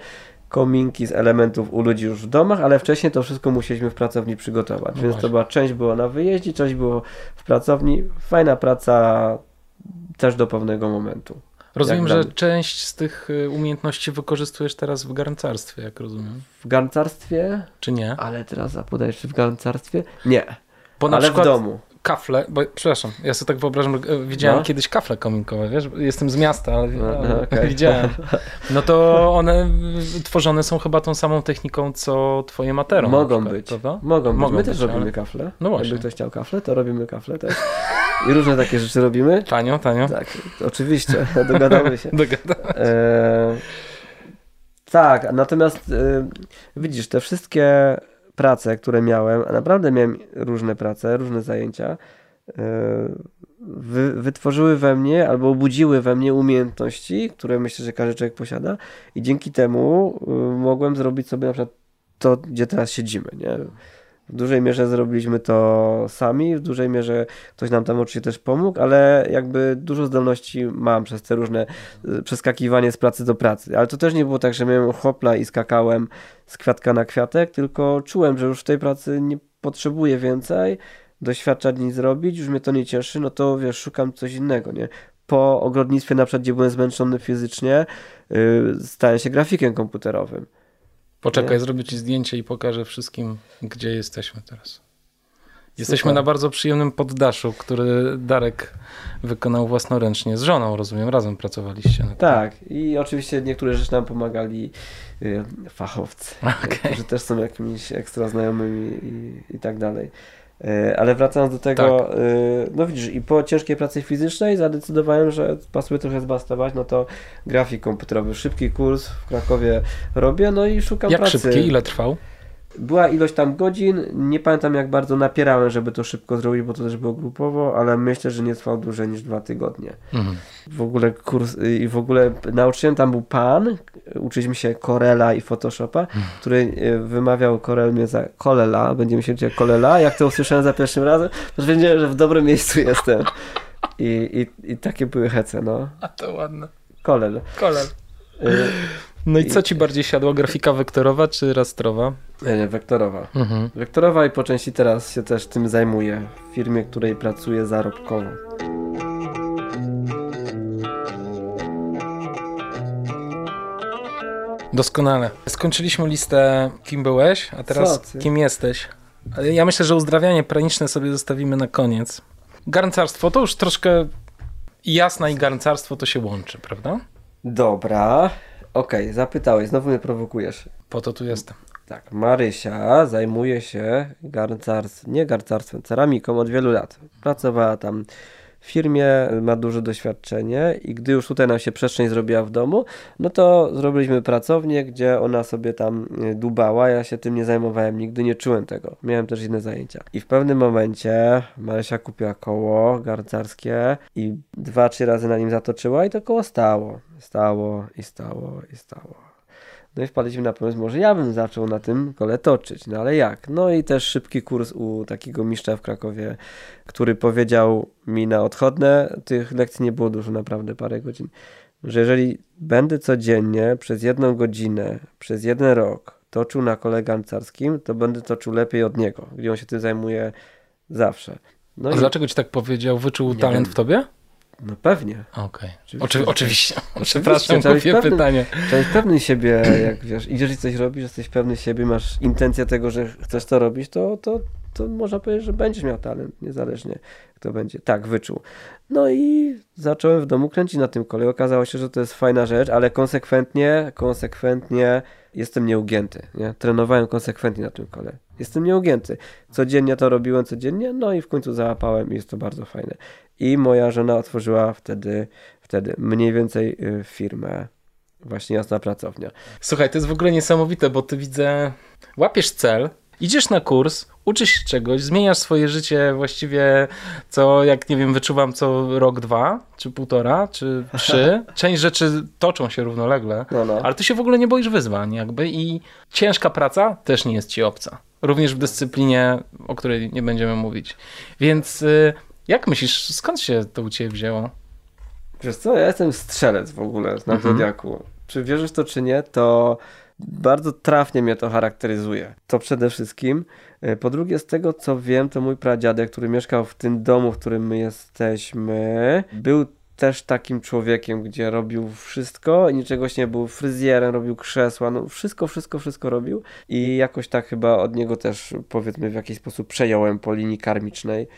kominki z elementów u ludzi już w domach, ale wcześniej to wszystko musieliśmy w pracowni przygotować. No Więc to była część było na wyjeździe, część było w pracowni. Fajna praca też do pewnego momentu. Rozumiem, że część z tych y, umiejętności wykorzystujesz teraz w garncarstwie, jak rozumiem. W garncarstwie, Czy nie? ale teraz zapodajesz, czy w garncarstwie? Nie, Bo na ale przykład w domu. kafle, bo, przepraszam, ja sobie tak wyobrażam, e, widziałem No. kiedyś kafle kominkowe, wiesz, jestem z miasta, ale, No, ale no, okej. widziałem. No to one y, tworzone są chyba tą samą techniką, co twoje matero. Mogą przykład, być. Prawda? Mogą. Mogą My być, też robimy ale- kafle. No właśnie. Jakby ktoś chciał kafle, to robimy kafle też. I różne takie rzeczy robimy. Tanio, tanio. Tak, oczywiście, dogadamy się. Dogada. E, tak, natomiast e, widzisz, te wszystkie prace, które miałem, a naprawdę miałem różne prace, różne zajęcia, e, wy, wytworzyły we mnie albo obudziły we mnie umiejętności, które myślę, że każdy człowiek posiada i dzięki temu e, mogłem zrobić sobie na przykład to, gdzie teraz siedzimy, nie? W dużej mierze zrobiliśmy to sami, w dużej mierze ktoś nam tam oczywiście też pomógł, ale jakby dużo zdolności mam przez te różne y, przeskakiwanie z pracy do pracy. Ale to też nie było tak, że miałem hopla i skakałem z kwiatka na kwiatek, tylko czułem, że już w tej pracy nie potrzebuję więcej, doświadczać nic zrobić, już mnie to nie cieszy, no to wiesz, szukam coś innego, nie? Po ogrodnictwie na przykład, gdzie byłem zmęczony fizycznie, yy, stałem się grafikiem komputerowym. Poczekaj, Nie? zrobię ci zdjęcie i pokażę wszystkim, gdzie jesteśmy teraz. Jesteśmy Super. na bardzo przyjemnym poddaszu, który Darek wykonał własnoręcznie. Z żoną, rozumiem, razem pracowaliście. Tak, i oczywiście niektóre rzeczy nam pomagali y, fachowcy, Okej. którzy też są jakimiś ekstra znajomymi i, i tak dalej. Y, Ale wracając do tego, y, no widzisz, i po ciężkiej pracy fizycznej zadecydowałem, że pasuje trochę zbastować, no to grafik komputerowy, szybki kurs w Krakowie robię, no i szukam Jak pracy. szybki? Ile trwał? Była ilość tam godzin, nie pamiętam jak bardzo napierałem, żeby to szybko zrobić, bo to też było grupowo, ale myślę, że nie trwał dłużej niż dwa tygodnie Mhm. w ogóle kurs i w ogóle nauczyłem, tam był pan, uczyliśmy się Corela i Photoshopa, który e, wymawiał Corel mnie za Kolela, będziemy się uczyć Kolela, jak to usłyszałem za pierwszym razem, to wiedziałem, że w dobrym miejscu jestem. I, i, i takie były hece, no. A to ładne. Kolel. Kolel. Y, No i co ci bardziej siadło? Grafika wektorowa czy rastrowa? Nie, nie, wektorowa. Mhm. Wektorowa i po części teraz się też tym zajmuję w firmie, której pracuję zarobkowo. Doskonale. Skończyliśmy listę, kim byłeś, a teraz Co ty? kim jesteś. Ja myślę, że uzdrawianie praniczne sobie zostawimy na koniec. Garncarstwo to już troszkę jasna i garncarstwo to się łączy, prawda? Dobra, okej, zapytałeś, znowu mnie prowokujesz. Po to tu jestem. Tak, Marysia zajmuje się garncarstwem, nie garncarstwem, ceramiką od wielu lat. Pracowała tam w firmie, ma duże doświadczenie i gdy już tutaj nam się przestrzeń zrobiła w domu, no to zrobiliśmy pracownię, gdzie ona sobie tam y, dubała. Ja się tym nie zajmowałem, nigdy nie czułem tego. Miałem też inne zajęcia. I w pewnym momencie Marysia kupiła koło garncarskie i dwa, trzy razy na nim zatoczyła i to koło stało. Stało i stało i stało. No i wpadliśmy na pomysł, może ja bym zaczął na tym kole toczyć, no ale jak? No i też szybki kurs u takiego mistrza w Krakowie, który powiedział mi na odchodne, tych lekcji nie było dużo, naprawdę parę godzin, że jeżeli będę codziennie przez jedną godzinę, przez jeden rok toczył na kole garncarskim, to będę toczył lepiej od niego, gdzie on się tym zajmuje zawsze. No A i dlaczego ci tak powiedział? Wyczuł Nie talent wiem. w tobie? No pewnie. Okej. Oczywiście. Oczy, oczywiście. Oczywiście, Przepraszam, być głupie pytanie. Trzeba być pewny siebie, jak wiesz, idziesz i coś robisz, jesteś pewny siebie, masz intencję tego, że chcesz to robić, to, to, to można powiedzieć, że będziesz miał talent, niezależnie kto będzie. Tak, wyczuł. No i zacząłem w domu kręcić na tym kole. Okazało się, że to jest fajna rzecz, ale konsekwentnie, konsekwentnie jestem nieugięty. Nie? Trenowałem konsekwentnie na tym kole. Jestem nieugięty. Codziennie to robiłem, codziennie, no i w końcu załapałem i jest to bardzo fajne. I moja żona otworzyła wtedy, wtedy mniej więcej y, firmę Właśnie jasna pracownia. Słuchaj, to jest w ogóle niesamowite, bo ty widzę, łapiesz cel, idziesz na kurs, uczysz się czegoś, zmieniasz swoje życie właściwie co, jak nie wiem, wyczuwam co rok, dwa, czy półtora, czy trzy. Część rzeczy toczą się równolegle, No, no. ale ty się w ogóle nie boisz wyzwań jakby i ciężka praca też nie jest ci obca. Również w dyscyplinie, o której nie będziemy mówić. Więc y, jak myślisz, skąd się to u ciebie wzięło? Wiesz co, ja jestem strzelec w ogóle na Mhm. Zodiaku. Czy wierzysz to, czy nie, to bardzo trafnie mnie to charakteryzuje. To przede wszystkim. E, Po drugie, z tego co wiem, to mój pradziadek, który mieszkał w tym domu, w którym my jesteśmy, był też takim człowiekiem, gdzie robił wszystko, niczego się nie był fryzjerem, robił krzesła, no wszystko, wszystko, wszystko robił i jakoś tak chyba od niego też powiedzmy w jakiś sposób przejąłem po linii karmicznej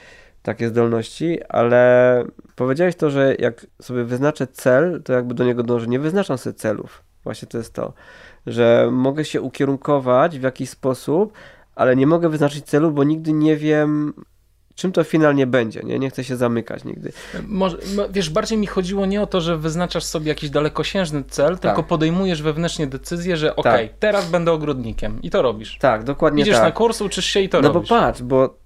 takie zdolności, ale powiedziałeś to, że jak sobie wyznaczę cel, to jakby do niego dążę. Nie wyznaczam sobie celów. Właśnie to jest to, że mogę się ukierunkować w jakiś sposób, ale nie mogę wyznaczyć celu, bo nigdy nie wiem, czym to finalnie będzie. Nie, nie chcę się zamykać nigdy. Może, mo- wiesz, bardziej mi chodziło nie o to, że wyznaczasz sobie jakiś dalekosiężny cel, tylko podejmujesz wewnętrznie decyzję, że okej, Tak. teraz będę ogrodnikiem i to robisz. Tak, dokładnie Idziesz tak. na kurs, uczysz się i to no robisz. bo patrz, bo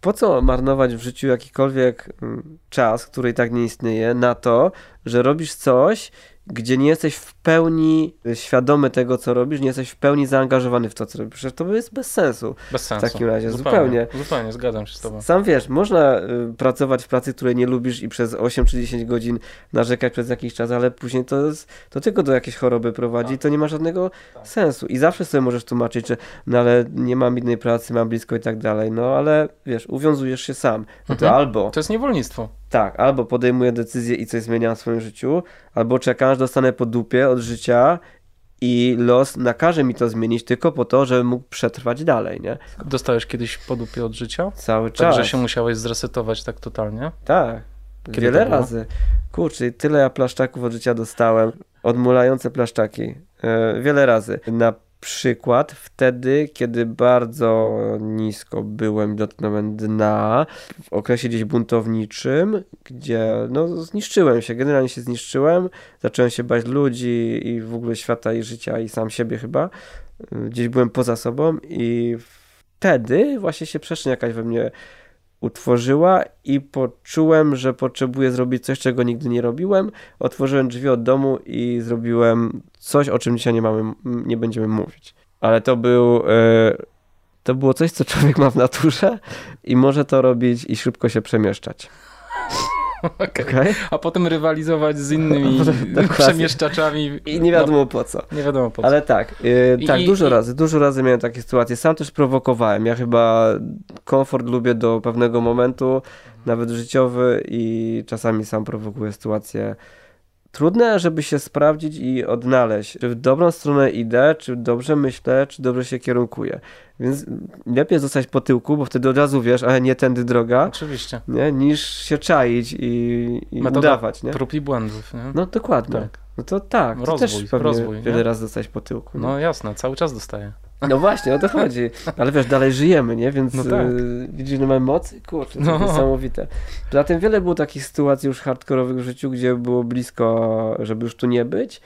po co marnować w życiu jakikolwiek mm, czas, który i tak nie istnieje, na to, że robisz coś, gdzie nie jesteś w pełni świadomy tego, co robisz, nie jesteś w pełni zaangażowany w to, co robisz. Przecież to jest bez sensu. Bez sensu. W takim razie, zupełnie. zupełnie. Zupełnie, zgadzam się z tobą. Sam wiesz, można y, pracować w pracy, której nie lubisz i przez 8 czy 10 godzin narzekać przez jakiś czas, ale później to, jest, to tylko do jakiejś choroby prowadzi i to nie ma żadnego sensu. I zawsze sobie możesz tłumaczyć, że no ale nie mam innej pracy, mam blisko i tak dalej. No ale wiesz, uwiązujesz się sam. No to Mhm. albo To jest niewolnictwo. tak, albo podejmuję decyzję i coś zmieniam w swoim życiu, albo czekam, aż dostanę po dupie od życia i los nakaże mi to zmienić tylko po to, żebym mógł przetrwać dalej, nie? Dostałeś kiedyś po dupie od życia? Cały czas. Także się musiałeś zresetować tak totalnie? Tak. Kiedy Wiele razy. Kurczę, tyle ja plaszczaków od życia dostałem. Odmulające plaszczaki. E, wiele razy. Na przykład wtedy, kiedy bardzo nisko byłem, dotknąłem dna, w okresie gdzieś buntowniczym, gdzie no zniszczyłem się, generalnie się zniszczyłem, zacząłem się bać ludzi i w ogóle świata i życia i sam siebie chyba. Gdzieś byłem poza sobą i wtedy właśnie się przestrzeń jakaś we mnie utworzyła i poczułem, że potrzebuję zrobić coś, czego nigdy nie robiłem. Otworzyłem drzwi od domu i zrobiłem coś, o czym dzisiaj nie mamy, nie będziemy mówić. Ale to był, e, to było coś, co człowiek ma w naturze i może to robić i szybko się przemieszczać. Okej. Okej? A potem rywalizować z innymi Dokładnie. przemieszczaczami. I nie wiadomo po co. No, nie wiadomo po co. Ale tak, yy, I- tak, i- dużo i- razy, dużo razy miałem takie sytuacje. Sam też prowokowałem. Ja chyba komfort lubię do pewnego momentu, nawet życiowy i czasami sam prowokuję sytuacje trudne, żeby się sprawdzić i odnaleźć, czy w dobrą stronę idę, czy dobrze myślę, czy dobrze się kierunkuję. Więc lepiej zostać po tyłku, bo wtedy od razu wiesz, ale nie tędy droga, Oczywiście. nie? niż się czaić i, i Metoda udawać. Nie? Prób i błędów, nie? No dokładnie. tak. No to tak, to Rozwój, też pewnie rozwój, nie? wiele razy dostać po tyłku. nie? No jasne, cały czas dostaję. No właśnie, o to chodzi. Ale wiesz, dalej żyjemy, nie? Więc No tak. y, widzisz, że mamy mocy? Kurczę, to No. niesamowite. Poza tym wiele było takich sytuacji już hardkorowych w życiu, gdzie było blisko, żeby już tu nie być.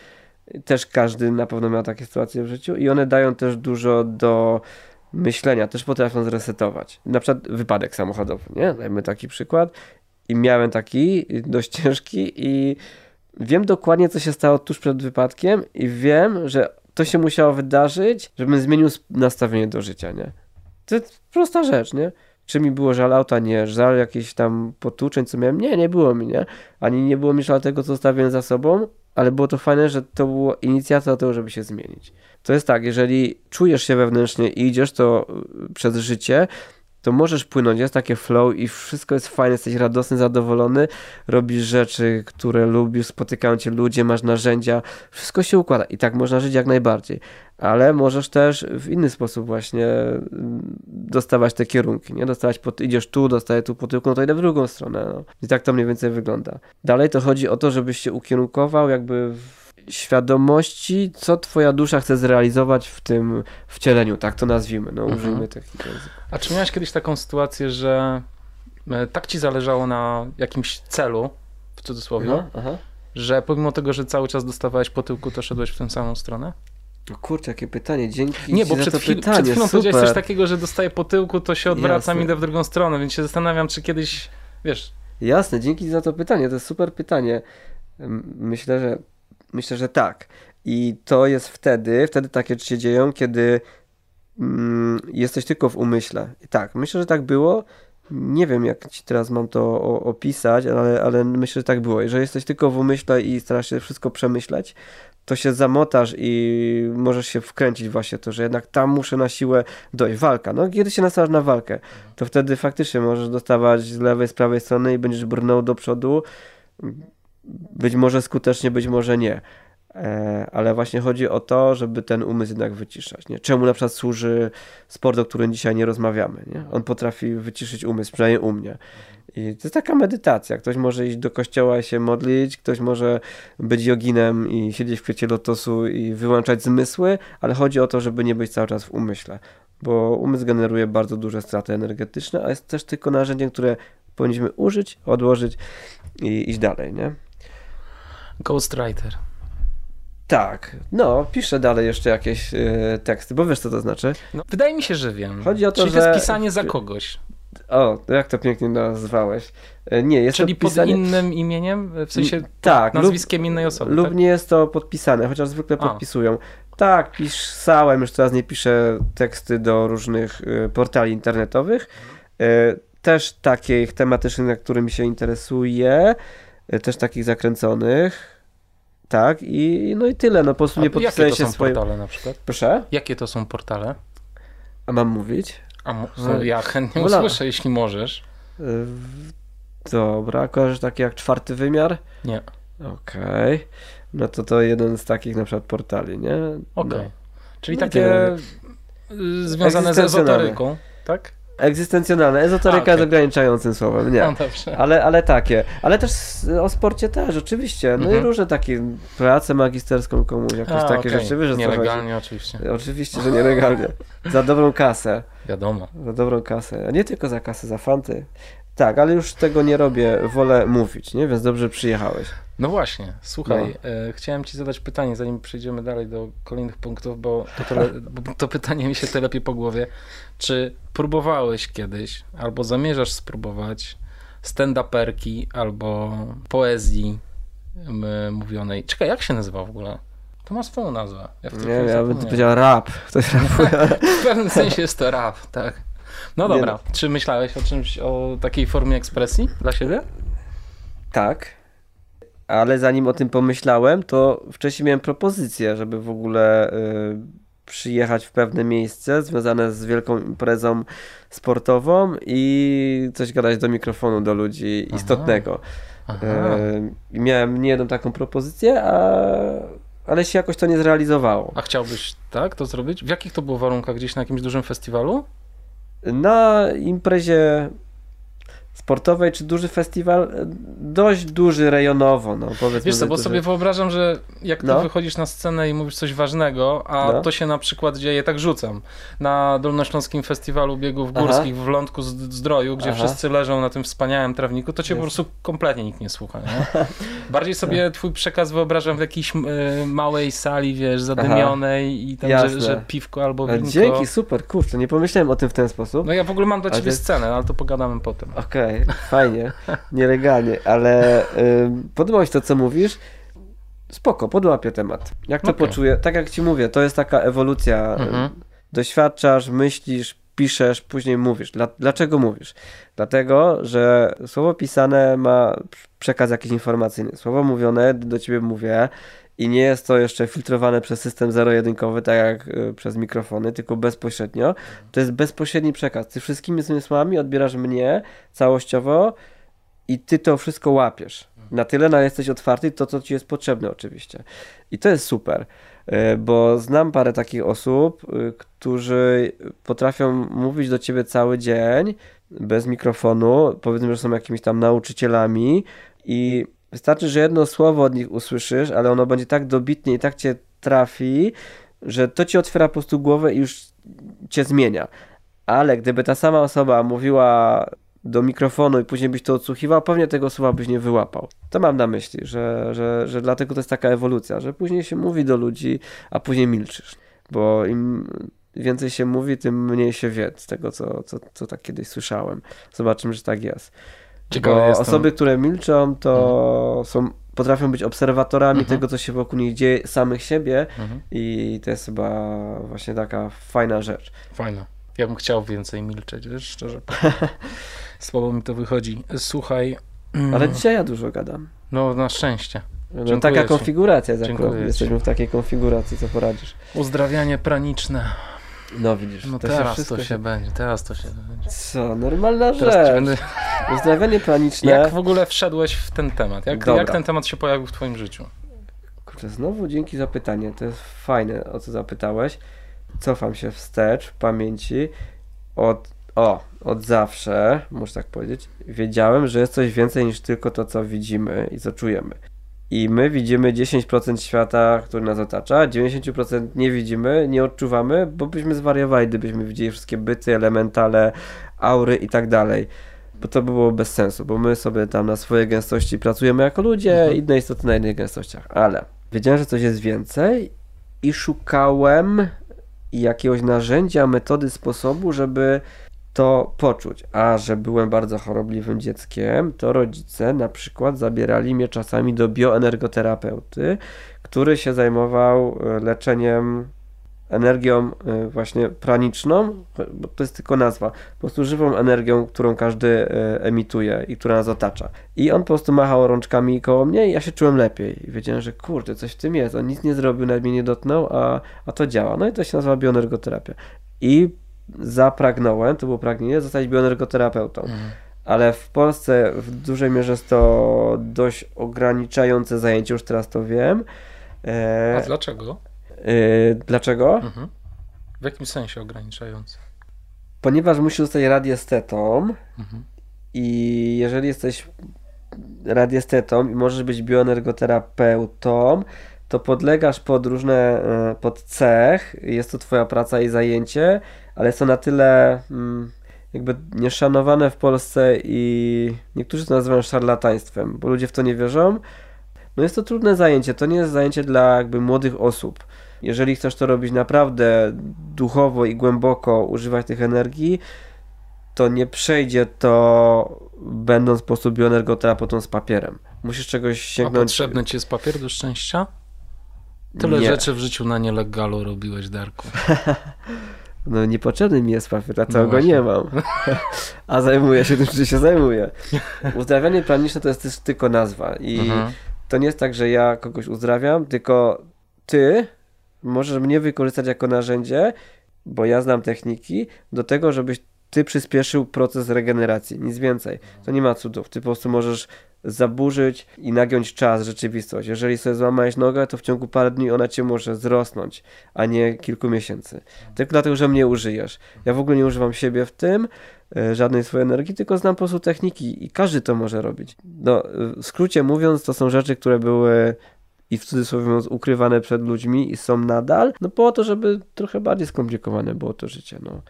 Też każdy na pewno miał takie sytuacje w życiu i one dają też dużo do myślenia, też potrafią zresetować. Na przykład wypadek samochodowy, nie? Dajmy taki przykład. I miałem taki dość ciężki i wiem dokładnie, co się stało tuż przed wypadkiem i wiem, że to się musiało wydarzyć, żebym zmienił nastawienie do życia, nie? To jest prosta rzecz, nie? Czy mi było żal auta? Nie. Żal jakichś tam potłuczeń, co miałem? Nie, nie było mi, nie? Ani nie było mi żal tego, co zostawiłem za sobą, ale było to fajne, że to była inicjatywa do tego, żeby się zmienić. To jest tak, jeżeli czujesz się wewnętrznie i idziesz to y, przez życie to możesz płynąć, jest takie flow i wszystko jest fajne, jesteś radosny, zadowolony, robisz rzeczy, które lubisz, spotykają cię ludzie, masz narzędzia, wszystko się układa i tak można żyć jak najbardziej, ale możesz też w inny sposób właśnie mm, dostawać te kierunki, nie? Dostawać, pod, idziesz tu, dostaję tu po no to idę w drugą stronę, no. I tak to mniej więcej wygląda. Dalej to chodzi o to, żebyś się ukierunkował jakby w świadomości, co twoja dusza chce zrealizować w tym wcieleniu, tak to nazwijmy, no użyjmy mhm. takich języków. A czy miałeś kiedyś taką sytuację, że e, tak ci zależało na jakimś celu, w cudzysłowie, no, że pomimo tego, że cały czas dostawałeś po tyłku, to szedłeś w tę samą stronę? O kurczę, jakie pytanie, dzięki Nie, bo przed, chwil, pytanie. przed chwilą Super. powiedziałeś coś takiego, że dostaję po tyłku, to się odwracam i idę w drugą stronę, więc się zastanawiam, czy kiedyś, wiesz... Jasne, dzięki za to pytanie, to jest super pytanie. Myślę, że myślę, że tak. I to jest wtedy, wtedy takie rzeczy się dzieją, kiedy mm, jesteś tylko w umyśle. Tak, myślę, że tak było. Nie wiem, jak ci teraz mam to opisać, ale, ale myślę, że tak było. Jeżeli jesteś tylko w umyśle i starasz się wszystko przemyśleć, to się zamotasz i możesz się wkręcić właśnie to, że jednak tam muszę na siłę dojść. Walka. No, kiedy się nastawiasz na walkę, to wtedy faktycznie możesz dostawać z lewej, z prawej strony i będziesz brnął do przodu. Być może skutecznie, być może nie. E, ale właśnie chodzi o to, żeby ten umysł jednak wyciszać. Nie? Czemu na przykład służy sport, o którym dzisiaj nie rozmawiamy? Nie? On potrafi wyciszyć umysł, przynajmniej u mnie. I to jest taka medytacja. Ktoś może iść do kościoła i się modlić, ktoś może być joginem i siedzieć w kwiecie lotosu i wyłączać zmysły, ale chodzi o to, żeby nie być cały czas w umyśle, bo umysł generuje bardzo duże straty energetyczne, a jest też tylko narzędziem, które powinniśmy użyć, odłożyć i iść dalej, nie? Ghostwriter. Tak, no, piszę dalej jeszcze jakieś y, teksty, bo wiesz co to znaczy? No, wydaje mi się, że wiem. Chodzi o to, Czyli że... to jest pisanie za kogoś. O, jak to pięknie nazwałeś. E, nie, jest Czyli to pisanie... pod innym imieniem? W sensie tak, nazwiskiem lub, innej osoby? Lub tak? nie jest to podpisane, chociaż zwykle A. podpisują. Tak, pisałem, już teraz nie piszę teksty do różnych y, portali internetowych. Y, też takich tematycznych, na którymi się interesuję. Y, też takich zakręconych. Tak, i no i tyle. No po prostu nie podpisałem się swoje... portale na przykład? Proszę? Jakie to są portale? A mam mówić? A no, ja chętnie Wola. usłyszę, jeśli możesz. Y, dobra, kojarzysz takie jak czwarty wymiar? Nie. Okej. Okay. No to to jeden z takich na przykład portali, nie? Okej. Okay. No. Czyli no takie związane z ezoteryką, tak? Egzystencjonalne. Ezoteryka okay. jest ograniczającym słowem, nie. No ale, ale takie. Ale też o sporcie też, oczywiście. No mhm. i różne takie, pracę magisterską komuś, jakieś A, takie okay. rzeczy. Wiesz, nielegalnie oczywiście. Oczywiście, że nielegalnie. za dobrą kasę. Wiadomo. Za dobrą kasę. A nie tylko za kasę, za fanty. Tak, ale już tego nie robię, wolę mówić, nie? Więc dobrze przyjechałeś. No właśnie, słuchaj, no. E, chciałem ci zadać pytanie, zanim przejdziemy dalej do kolejnych punktów, bo to, tele, bo to pytanie mi się telepie po głowie. Czy próbowałeś kiedyś, albo zamierzasz spróbować stand-uperki, albo poezji mówionej? Czekaj, jak się nazywa w ogóle? To ma swoją nazwę. Ja nie ja bym powiedział rap. Ktoś w pewnym sensie jest to rap, tak. No dobra, no. czy myślałeś o czymś, o takiej formie ekspresji dla siebie? Tak, ale zanim o tym pomyślałem, to wcześniej miałem propozycję, żeby w ogóle y, przyjechać w pewne miejsce związane z wielką imprezą sportową i coś gadać do mikrofonu do ludzi Aha. istotnego. Aha. Y, miałem nie jedną taką propozycję, a, ale się jakoś to nie zrealizowało. A chciałbyś tak to zrobić? W jakich to było warunkach? Gdzieś na jakimś dużym festiwalu? Na imprezie sportowej czy duży festiwal, e, dość duży rejonowo, no powiedzmy. Wiesz co, bo duży... sobie wyobrażam, że jak ty no. wychodzisz na scenę i mówisz coś ważnego, a no. to się na przykład dzieje, tak rzucam, na Dolnośląskim Festiwalu Biegów Górskich Aha. w Lądku Zdroju, gdzie Aha. wszyscy leżą na tym wspaniałym trawniku, to cię po prostu kompletnie nikt nie słucha, nie? Bardziej sobie twój przekaz wyobrażam w jakiejś y, małej sali, wiesz, zadymionej Aha. i tam, że, że, piwko albo winko. Dzięki, super, kurczę, nie pomyślałem o tym w ten sposób. No ja w ogóle mam dla ciebie scenę, ale to pogadamy potem. Okej. Okay fajnie, nielegalnie, ale y, podoba mi się to, co mówisz. Spoko, podłapię temat. Jak to okay. poczuję? Tak jak ci mówię, to jest taka ewolucja. Mhm. Doświadczasz, myślisz, piszesz, później mówisz. Dla, dlaczego mówisz? Dlatego, że słowo pisane ma przekaz jakiś informacyjny. Słowo mówione do ciebie mówię i nie jest to jeszcze filtrowane przez system zero-jedynkowy, tak jak y, przez mikrofony, tylko bezpośrednio, to jest bezpośredni przekaz. Ty wszystkimi zmysłami odbierasz mnie całościowo i ty to wszystko łapiesz. Na tyle, na jesteś otwarty, to co ci jest potrzebne oczywiście. I to jest super, y, bo znam parę takich osób, y, którzy potrafią mówić do ciebie cały dzień bez mikrofonu, powiedzmy, że są jakimiś tam nauczycielami i Wystarczy, że jedno słowo od nich usłyszysz, ale ono będzie tak dobitnie i tak cię trafi, że to ci otwiera po prostu głowę i już cię zmienia. Ale gdyby ta sama osoba mówiła do mikrofonu i później byś to odsłuchiwał, pewnie tego słowa byś nie wyłapał. To mam na myśli, że, że, że dlatego to jest taka ewolucja, że później się mówi do ludzi, a później milczysz. Bo im więcej się mówi, tym mniej się wie z tego, co, co, co tak kiedyś słyszałem. Zobaczymy, że tak jest. Ciekawe Bo osoby, które milczą, to mhm. są, potrafią być obserwatorami mhm. tego, co się wokół nich dzieje, samych siebie mhm. i to jest chyba właśnie taka fajna rzecz. Fajna. Ja bym chciał więcej milczeć, wiesz, szczerze. Słabo mi to wychodzi. Słuchaj. Mm. Ale dzisiaj ja dużo gadam. No, na szczęście. No, taka ci. konfiguracja, jesteśmy w takiej konfiguracji, co poradzisz. Uzdrawianie praniczne. No widzisz, no to teraz się to się, się, będzie, teraz to się będzie. Co, normalna teraz rzecz. Będę... Uzdrawianie planiczne. Jak w ogóle wszedłeś w ten temat? Jak, jak ten temat się pojawił w twoim życiu? Kurczę, znowu dzięki za pytanie. To jest fajne, o co zapytałeś. Cofam się wstecz w pamięci. Od, o, od zawsze, muszę tak powiedzieć, wiedziałem, że jest coś więcej niż tylko to, co widzimy i co czujemy. I my widzimy 10% świata, który nas otacza, 90% nie widzimy, nie odczuwamy, bo byśmy zwariowali, gdybyśmy widzieli wszystkie byty, elementale, aury i tak dalej. Bo to by było bez sensu, bo my sobie tam na swoje gęstości pracujemy jako ludzie, mhm. inne istoty na innych gęstościach. Ale wiedziałem, że coś jest więcej i szukałem jakiegoś narzędzia, metody, sposobu, żeby to poczuć. A że byłem bardzo chorobliwym dzieckiem, to rodzice na przykład zabierali mnie czasami do bioenergoterapeuty, który się zajmował e, leczeniem energią e, właśnie praniczną, bo to jest tylko nazwa, po prostu żywą energią, którą każdy e, emituje i która nas otacza. I on po prostu machał rączkami koło mnie i ja się czułem lepiej. I wiedziałem, że kurde, coś w tym jest. On nic nie zrobił, nawet mnie nie dotknął, a, a to działa. No i to się nazywa bioenergoterapia. I zapragnąłem, to było pragnienie, zostać bioenergoterapeutą. Mhm. Ale w Polsce w dużej mierze jest to dość ograniczające zajęcie, już teraz to wiem. E... A dlaczego? E... Dlaczego? Mhm. W jakim sensie ograniczające? Ponieważ musisz zostać radiestetą mhm. i jeżeli jesteś radiestetą i możesz być bioenergoterapeutą, to podlegasz pod różne, e, pod cech, jest to twoja praca i zajęcie, ale jest to na tyle mm, jakby nieszanowane w Polsce i niektórzy to nazywają szarlataństwem, bo ludzie w to nie wierzą. No jest to trudne zajęcie, to nie jest zajęcie dla jakby młodych osób. Jeżeli chcesz to robić naprawdę duchowo i głęboko, używać tych energii, to nie przejdzie to będąc po prostu bioenergoterapeutą z papierem. Musisz czegoś sięgnąć. A potrzebny ci jest papier do szczęścia? Tyle nie. rzeczy w życiu na nielegalu robiłeś, Darku. No niepotrzebny mi jest papier, dlatego no go nie mam. A zajmuję się tym, czym się zajmuję. Uzdrawianie planiczne to jest też tylko nazwa. I mhm. to nie jest tak, że ja kogoś uzdrawiam, tylko ty możesz mnie wykorzystać jako narzędzie, bo ja znam techniki, do tego, żebyś ty przyspieszył proces regeneracji. Nic więcej. To nie ma cudów. Ty po prostu możesz zaburzyć i nagiąć czas, rzeczywistość. Jeżeli sobie złamałeś nogę, to w ciągu paru dni ona cię może zrosnąć, a nie kilku miesięcy. Tylko dlatego, że mnie użyjesz. Ja w ogóle nie używam siebie w tym, e, żadnej swojej energii, tylko znam po prostu techniki i każdy to może robić. No, w skrócie mówiąc, to są rzeczy, które były i w cudzysłowie mówiąc ukrywane przed ludźmi i są nadal, no po to, żeby trochę bardziej skomplikowane było to życie, no.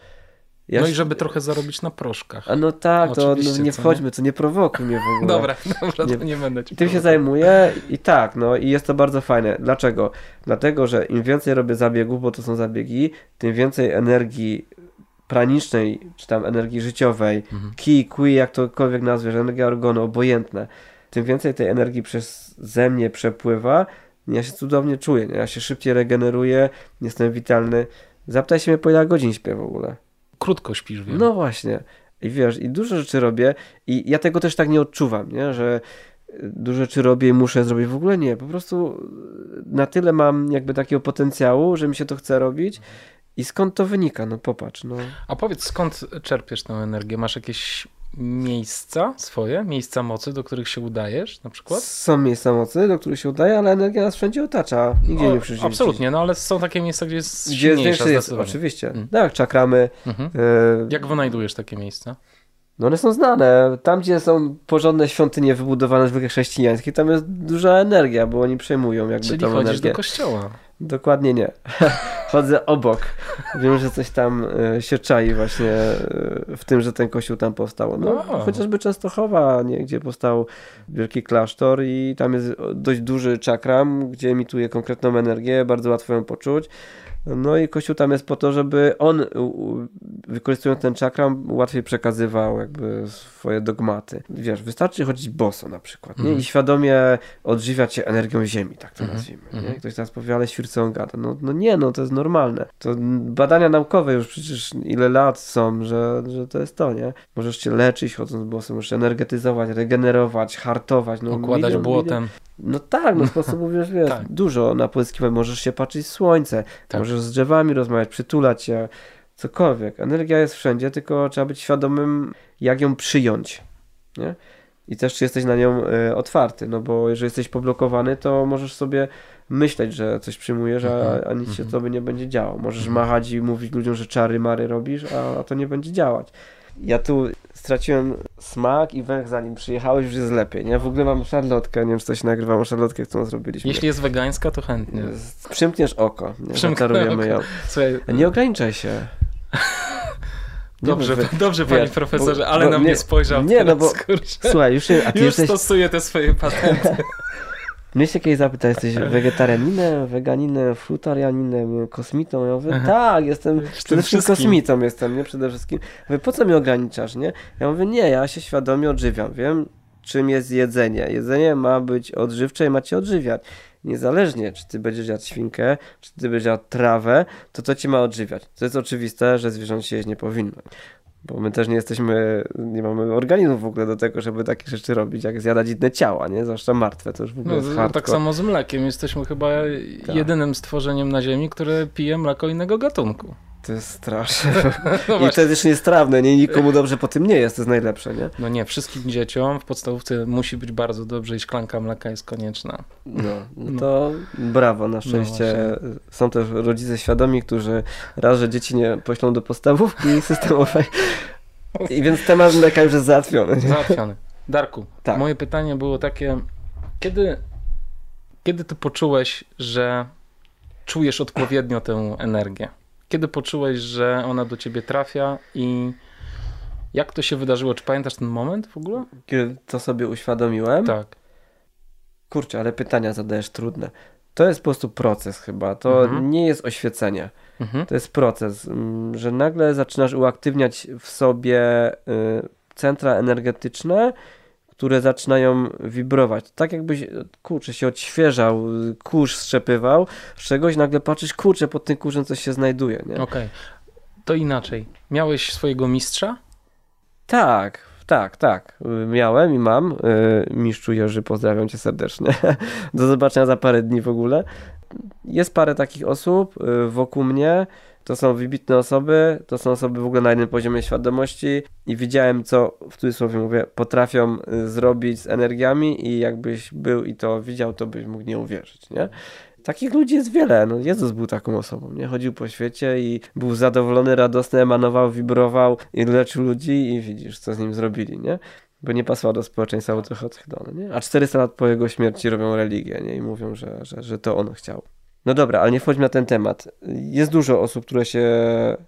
Ja no i żeby trochę zarobić na proszkach. A no tak, to no, nie wchodźmy, nie? to nie prowokuj mnie w ogóle. Dobra, dobra, nie, to nie będę ci Tym się zajmuję i tak, no i jest to bardzo fajne. Dlaczego? Dlatego, że im więcej robię zabiegów, bo to są zabiegi, tym więcej energii pranicznej, czy tam energii życiowej, mhm. ki, kui, jak tokolwiek nazwiesz, energia organu, obojętne, tym więcej tej energii przez ze mnie przepływa, ja się cudownie czuję, ja się szybciej regeneruję, jestem witalny. Zapytaj się mnie, po ile godzin śpię w ogóle krótko śpisz, wiem. No właśnie. I wiesz, i dużo rzeczy robię i ja tego też tak nie odczuwam, nie? że dużo rzeczy robię i muszę zrobić. W ogóle nie, po prostu na tyle mam jakby takiego potencjału, że mi się to chce robić i skąd to wynika? No popatrz, no. A powiedz, skąd czerpiesz tę energię? Masz jakieś miejsca swoje, miejsca mocy, do których się udajesz na przykład? Są miejsca mocy, do których się udaje, ale energia nas wszędzie otacza. Nigdzie O, nie przyjdzie. Absolutnie, no ale są takie miejsca, gdzie jest Gdzie silniejsza jest, oczywiście. Mm. Tak, czakramy. Mhm. e, Jak wynajdujesz takie miejsca? No one są znane. Tam, gdzie są porządne świątynie wybudowane zwykle chrześcijańskie, tam jest duża energia, bo oni przejmują jakby Czyli tą chodzisz energię. do kościoła. Dokładnie nie. Chodzę obok. Wiem, że coś tam e, się czai właśnie e, w tym, że ten kościół tam powstał. No, O. chociażby Częstochowa, nie, gdzie powstał wielki klasztor i tam jest dość duży czakram, gdzie emituje konkretną energię, bardzo łatwo ją poczuć. No i kościół tam jest po to, żeby on wykorzystując ten czakram łatwiej przekazywał jakby swoje dogmaty. Wiesz, wystarczy chodzić boso na przykład nie? Mhm. i świadomie odżywiać się energią ziemi, tak to Mhm. nazwijmy. Mhm. Nie? Ktoś teraz powie, ale świrce on gada. No, no nie, no to jest normalne. To badania naukowe już przecież ile lat są, że, że to jest to, nie? Możesz się leczyć chodząc boso, możesz energetyzować, regenerować, hartować. No, Układać milion- błotem. no tak, no sposobów wiesz, wiesz Tak. dużo na pozyskiwać. Możesz się patrzeć w słońce, Tak. możesz z drzewami rozmawiać, przytulać się, cokolwiek. Energia jest wszędzie, tylko trzeba być świadomym, jak ją przyjąć. Nie? I też czy jesteś na nią e, otwarty, no bo jeżeli jesteś poblokowany, to możesz sobie myśleć, że coś przyjmujesz, a, Mhm, a nic się mhm. tobie nie będzie działo. Możesz Mhm. machać i mówić ludziom, że czary mary robisz, a, a to nie będzie działać. Ja tu straciłem smak i węch zanim przyjechałeś, już jest lepiej, nie? W ogóle mam szarlotkę, nie wiem czy coś nagrywam szarlotkę, którą zrobiliśmy. Jeśli jest wegańska, to chętnie. Przymkniesz oko, nie? Przymknę Zaczarujemy oko. ją. Słuchaj, Nie ograniczaj się. Nie dobrze, wy- dobrze panie wiesz, profesorze, ale bo na nie- mnie spojrzał nie, no bo- kurczę. Słuchaj, już, się- a ty Już jesteś... stosuję te swoje patenty. Mnie się kiedyś zapyta, jesteś wegetarianinem, weganinem, frutarianinem, kosmitą? Ja mówię, tak, jestem przede wszystkim wszystkim. kosmitą jestem, nie? Przede wszystkim. Mówię, po co mnie ograniczasz, nie? Ja mówię, nie, ja się świadomie odżywiam, wiem czym jest jedzenie. Jedzenie ma być odżywcze i ma cię odżywiać. Niezależnie, czy ty będziesz jadł świnkę, czy ty będziesz jadł trawę, to to cię ma odżywiać. To jest oczywiste, że zwierząt się jeść nie powinno. Bo my też nie jesteśmy, nie mamy organizmów w ogóle do tego, żeby takie rzeczy robić, jak zjadać inne ciała, nie? Zwłaszcza martwe, to już w ogóle No, jest tak hardcore. samo z mlekiem. Jesteśmy chyba Tak. jedynym stworzeniem na Ziemi, które pije mleko innego gatunku. To jest straszne. No, I właśnie. to jest jeszcze niestrawne, nie? Nikomu dobrze po tym nie jest, to jest najlepsze, nie? no nie, wszystkim dzieciom w podstawówce musi być bardzo dobrze i szklanka mleka jest konieczna. No, no No. to brawo, na szczęście są też rodzice świadomi, którzy raz, że dzieci nie poślą do podstawówki systemowej i więc temat mleka już jest załatwiony. nie? Załatwiony. Darku, Tak. moje pytanie było takie, kiedy, kiedy ty poczułeś, że czujesz odpowiednio tę energię? Kiedy poczułeś, że ona do ciebie trafia i jak to się wydarzyło? Czy pamiętasz ten moment w ogóle? Kiedy to sobie uświadomiłem, Tak. kurczę, ale pytania zadajesz trudne. To jest po prostu proces chyba, to Mhm. nie jest oświecenie. Mhm. To jest proces, mm, że nagle zaczynasz uaktywniać w sobie y, centra energetyczne, które zaczynają wibrować. Tak jakbyś, kurczę, się odświeżał, kurz strzepywał, z czegoś nagle patrzysz, kurczę, pod tym kurzem coś się znajduje, nie? Okej. To inaczej. Miałeś swojego mistrza? Tak, tak, tak. Miałem i mam. Y, Mistrzu Jerzy, pozdrawiam cię serdecznie. Do zobaczenia za parę dni w ogóle. Jest parę takich osób y, wokół mnie. To są wybitne osoby, to są osoby w ogóle na jednym poziomie świadomości i widziałem, co w cudzysłowie mówię, potrafią y, zrobić z energiami i jakbyś był i to widział, to byś mógł nie uwierzyć, nie? Takich ludzi jest wiele. No, Jezus był taką osobą, nie? Chodził po świecie i był zadowolony, radosny, emanował, wibrował i leczył ludzi i widzisz, co z nim zrobili, nie? Bo nie pasował do społeczeństwa, bo trochę odchylony, nie? A 400 lat po jego śmierci robią religię, nie? I mówią, że, że, że to on chciał. No dobra, ale nie wchodźmy na ten temat. Jest dużo osób, które się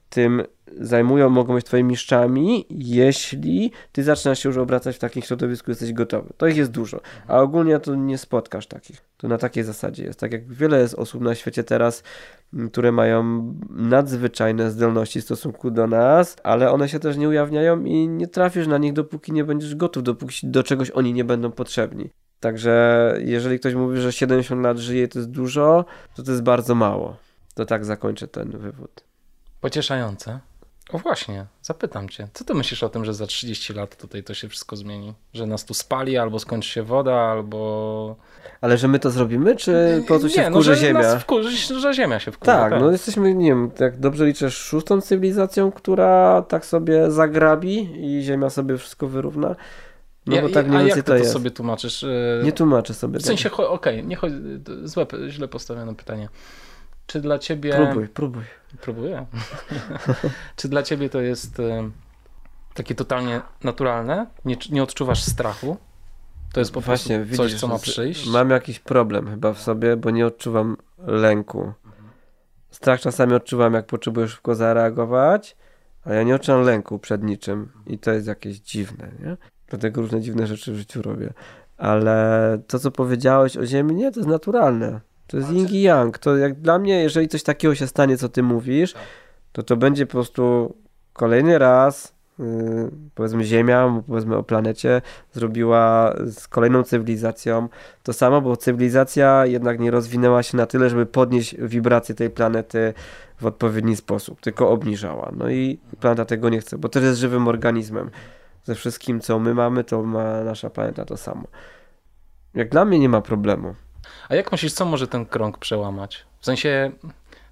tym zajmują, mogą być twoimi mistrzami, jeśli ty zaczynasz się już obracać w takim środowisku, jesteś gotowy. To ich jest dużo, a ogólnie to nie spotkasz takich. To na takiej zasadzie jest. Tak jak wiele jest osób na świecie teraz, m, które mają nadzwyczajne zdolności w stosunku do nas, ale one się też nie ujawniają i nie trafisz na nich, dopóki nie będziesz gotów, dopóki do czegoś oni nie będą potrzebni. Także jeżeli ktoś mówi, że 70 lat żyje to jest dużo, to to jest bardzo mało. To tak zakończę ten wywód. Pocieszające. O właśnie, zapytam cię. Co ty myślisz o tym, że za 30 lat tutaj to się wszystko zmieni? Że nas tu spali, albo skończy się woda, albo... Ale że my to zrobimy, czy po prostu się nie, wkurzy no, że Ziemia? Nas wkurzy, że Ziemia się wkurzy. Tak, no jesteśmy, nie wiem, jak dobrze liczę, szóstą cywilizacją, która tak sobie zagrabi i Ziemia sobie wszystko wyrówna. No ja, bo tak mniej a więcej jak to jest. sobie tłumaczysz? Nie tłumaczę sobie W sensie, cho- okej, nie chodzi, złe, źle postawione pytanie. Czy dla ciebie... Próbuj, próbuj. Próbuję. Czy dla ciebie to jest e, takie totalnie naturalne? Nie, nie odczuwasz strachu? To jest po Właśnie, prostu coś, widzisz, co ma przyjść? Mam jakiś problem chyba w sobie, bo nie odczuwam lęku. Strach czasami odczuwam, jak potrzebuję szybko zareagować, a ja nie odczuwam lęku przed niczym i to jest jakieś dziwne, nie? Dlatego różne dziwne rzeczy w życiu robię. Ale to, co powiedziałeś o Ziemi, nie, to jest naturalne. To jest yin i yang. To jak dla mnie, jeżeli coś takiego się stanie, co ty mówisz, to to będzie po prostu kolejny raz, yy, powiedzmy Ziemia, powiedzmy o planecie, zrobiła z kolejną cywilizacją to samo, bo cywilizacja jednak nie rozwinęła się na tyle, żeby podnieść wibracje tej planety w odpowiedni sposób, tylko obniżała. No i planeta tego nie chce, bo też jest żywym organizmem. Ze wszystkim, co my mamy, to ma nasza planeta to samo. Jak dla mnie nie ma problemu. A jak myślisz, co może ten krąg przełamać? W sensie,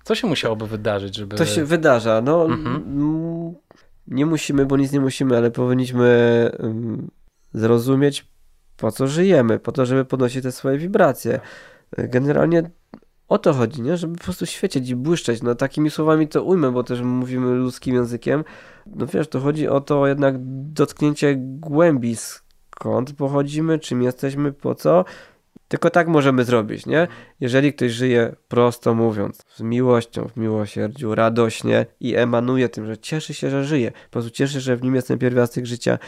co się musiałoby wydarzyć, żeby... To się wydarza. No, Mhm. nie musimy, bo nic nie musimy, ale powinniśmy zrozumieć, po co żyjemy, po to, żeby podnosić te swoje wibracje. Generalnie o to chodzi, nie? żeby po prostu świecieć i błyszczeć. No takimi słowami to ujmę, bo też mówimy ludzkim językiem. No wiesz, to chodzi o to jednak dotknięcie głębi, skąd pochodzimy, czym jesteśmy, po co. Tylko tak możemy zrobić, nie? Jeżeli ktoś żyje prosto mówiąc, z miłością, w miłosierdziu, radośnie i emanuje tym, że cieszy się, że żyje, po prostu cieszy, że w nim jest ten pierwiastek życia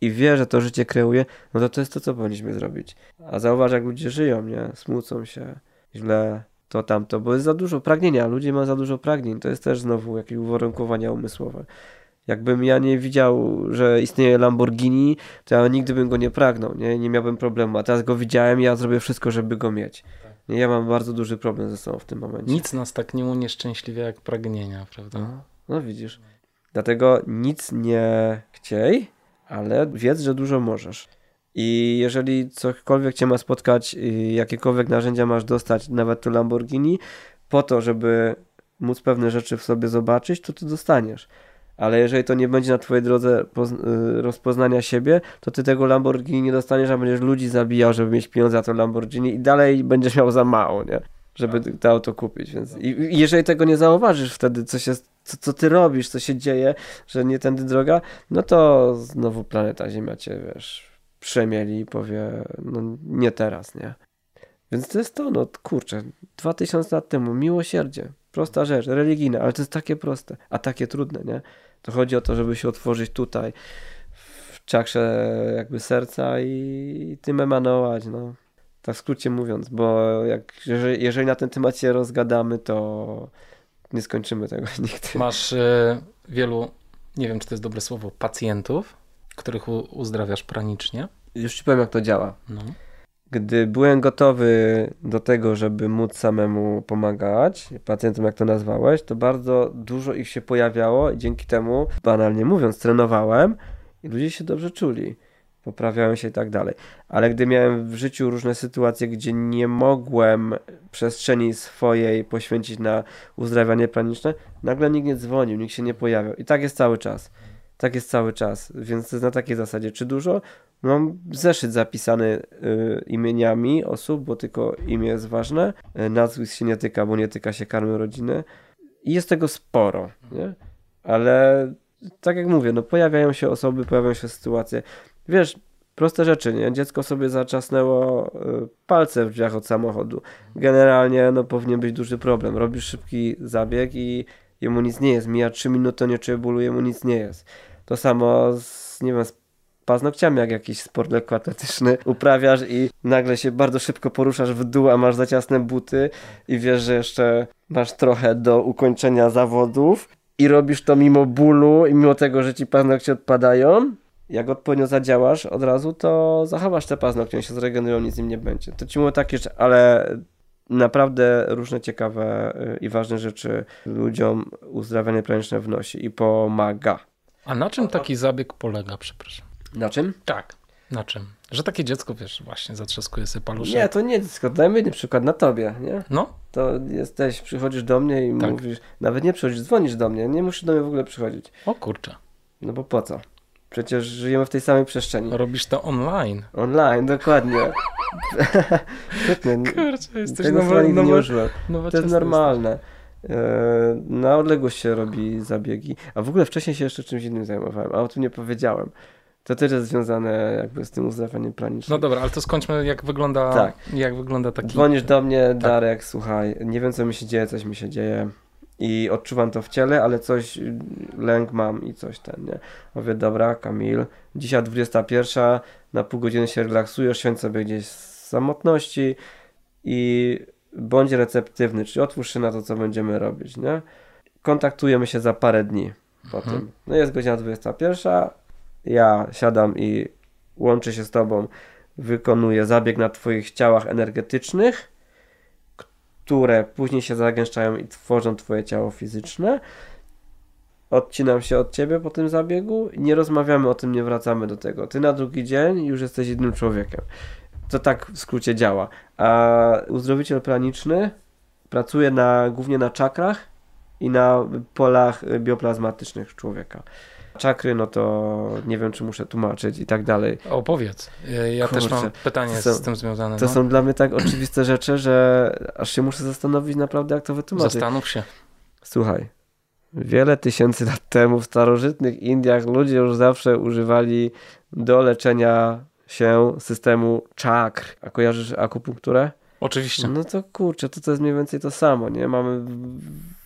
i wie, że to życie kreuje, no to to jest to, co powinniśmy zrobić. A zauważ, jak ludzie żyją, nie? Smucą się, źle, to tamto, bo jest za dużo pragnienia, ludzie mają za dużo pragnień, to jest też znowu jakieś uwarunkowania umysłowe. Jakbym ja nie widział, że istnieje Lamborghini, to ja nigdy bym go nie pragnął, nie, nie miałbym problemu. A teraz go widziałem i ja zrobię wszystko, żeby go mieć. Nie, ja mam bardzo duży problem ze sobą w tym momencie. Nic nas tak nie unieszczęśliwia jak pragnienia, prawda? No, no widzisz. Dlatego nic nie chciej, ale wiedz, że dużo możesz. I jeżeli cokolwiek cię ma spotkać, jakiekolwiek narzędzia masz dostać, nawet to Lamborghini, po to, żeby móc pewne rzeczy w sobie zobaczyć, to ty dostaniesz. Ale jeżeli to nie będzie na twojej drodze y, rozpoznania siebie, to ty tego Lamborghini nie dostaniesz, a będziesz ludzi zabijał, żeby mieć pieniądze za to Lamborghini i dalej będziesz miał za mało, nie? Żeby to auto kupić. Więc i, i jeżeli tego nie zauważysz wtedy, co, się, co, co ty robisz, co się dzieje, że nie tędy droga, no to znowu planeta Ziemia cię, wiesz, przemieli i powie, no nie teraz, nie? Więc to jest to, no kurczę, 2000 lat temu, miłosierdzie, prosta rzecz, religijna, ale to jest takie proste, a takie trudne, nie? To chodzi o to, żeby się otworzyć tutaj, w czakrze jakby serca i tym emanować, no. Tak w skrócie mówiąc, bo jak, jeżeli, jeżeli na ten temat się rozgadamy, to nie skończymy tego nigdy. Masz e, wielu, nie wiem czy to jest dobre słowo, pacjentów, których uzdrawiasz pranicznie. Już ci powiem, jak to działa. No. Gdy byłem gotowy do tego, żeby móc samemu pomagać pacjentom, jak to nazwałeś, to bardzo dużo ich się pojawiało i dzięki temu, banalnie mówiąc, trenowałem i ludzie się dobrze czuli, poprawiają się i tak dalej. Ale gdy miałem w życiu różne sytuacje, gdzie nie mogłem przestrzeni swojej poświęcić na uzdrawianie praniczne, nagle nikt nie dzwonił, nikt się nie pojawiał. I tak jest cały czas. Tak jest cały czas, więc to jest na takiej zasadzie. Czy dużo? Mam zeszyt zapisany y, imieniami osób, bo tylko imię jest ważne. Y, nazwisk się nie tyka, bo nie tyka się karmy rodziny. I jest tego sporo, nie? Ale tak jak mówię, no pojawiają się osoby, pojawiają się sytuacje. Wiesz, proste rzeczy, nie? Dziecko sobie zaczasnęło y, palce w drzwiach od samochodu. Generalnie, no powinien być duży problem. Robisz szybki zabieg i jemu nic nie jest. Mija 3 minuty, nie czuje bólu, jemu nic nie jest. To samo z, nie wiem, z paznokciami, jak jakiś sport lekkoatletyczny uprawiasz i nagle się bardzo szybko poruszasz w dół, a masz za ciasne buty i wiesz, że jeszcze masz trochę do ukończenia zawodów i robisz to mimo bólu i mimo tego, że ci paznokcie odpadają. Jak odpowiednio zadziałasz od razu, to zachowasz te paznokcie, się zregenerują, nic im nie będzie. To ci mówię takie ale naprawdę różne ciekawe y, i ważne rzeczy ludziom uzdrawianie planiczne wnosi i pomaga. A na czym taki zabieg polega, przepraszam? Na czym? Tak, na czym? Że takie dziecko, wiesz, właśnie zatrzaskuje sobie paluszek. Nie, to nie dziecko. Dajmy jeden przykład na tobie, nie? No, To jesteś, przychodzisz do mnie i Tak. mówisz, nawet nie przychodzisz, dzwonisz do mnie, nie musisz do mnie w ogóle przychodzić. o kurczę. No bo po co? Przecież żyjemy w tej samej przestrzeni. Robisz to online. Online, dokładnie. Świetnie. Kurczę, jesteś Tego nigdy nie użyłem. To jest normalne. E, Na odległość się robi zabiegi. A w ogóle wcześniej się jeszcze czymś innym zajmowałem, a o tym nie powiedziałem. To też jest związane jakby z tym uzdrawianiem No planicznym. dobra, ale to skończmy, jak wygląda, Tak. jak wygląda taki... Dzwonisz do mnie, Darek, słuchaj, nie wiem co mi się dzieje, coś mi się dzieje i odczuwam to w ciele, ale coś, lęk mam i coś ten, nie? Mówię, dobra, Kamil, dzisiaj 21, na pół godziny się relaksujesz, siądź sobie gdzieś z samotności i bądź receptywny, czyli otwórz się na to, co będziemy robić, nie? Kontaktujemy się za parę dni po Mhm. tym. No jest godzina 21, ja siadam i łączę się z tobą, wykonuję zabieg na twoich ciałach energetycznych, które później się zagęszczają i tworzą twoje ciało fizyczne. Odcinam się od ciebie po tym zabiegu, nie rozmawiamy o tym, nie wracamy do tego. Ty na drugi dzień już jesteś innym człowiekiem. To tak w skrócie działa. A uzdrowiciel praniczny pracuje na, głównie na czakrach i na polach bioplazmatycznych człowieka. Czakry, no to nie wiem, czy muszę tłumaczyć i tak dalej. Opowiedz. Ja- Ja też mam Kurczę, pytanie są- z tym związane. To no. są dla mnie tak oczywiste rzeczy, że aż się muszę zastanowić naprawdę, jak to wytłumaczyć. Zastanów się. Słuchaj, wiele tysięcy lat temu w starożytnych Indiach ludzie już zawsze używali do leczenia się systemu czakr. A kojarzysz akupunkturę? Oczywiście. No to kurczę, to, to jest mniej więcej to samo, nie? Mamy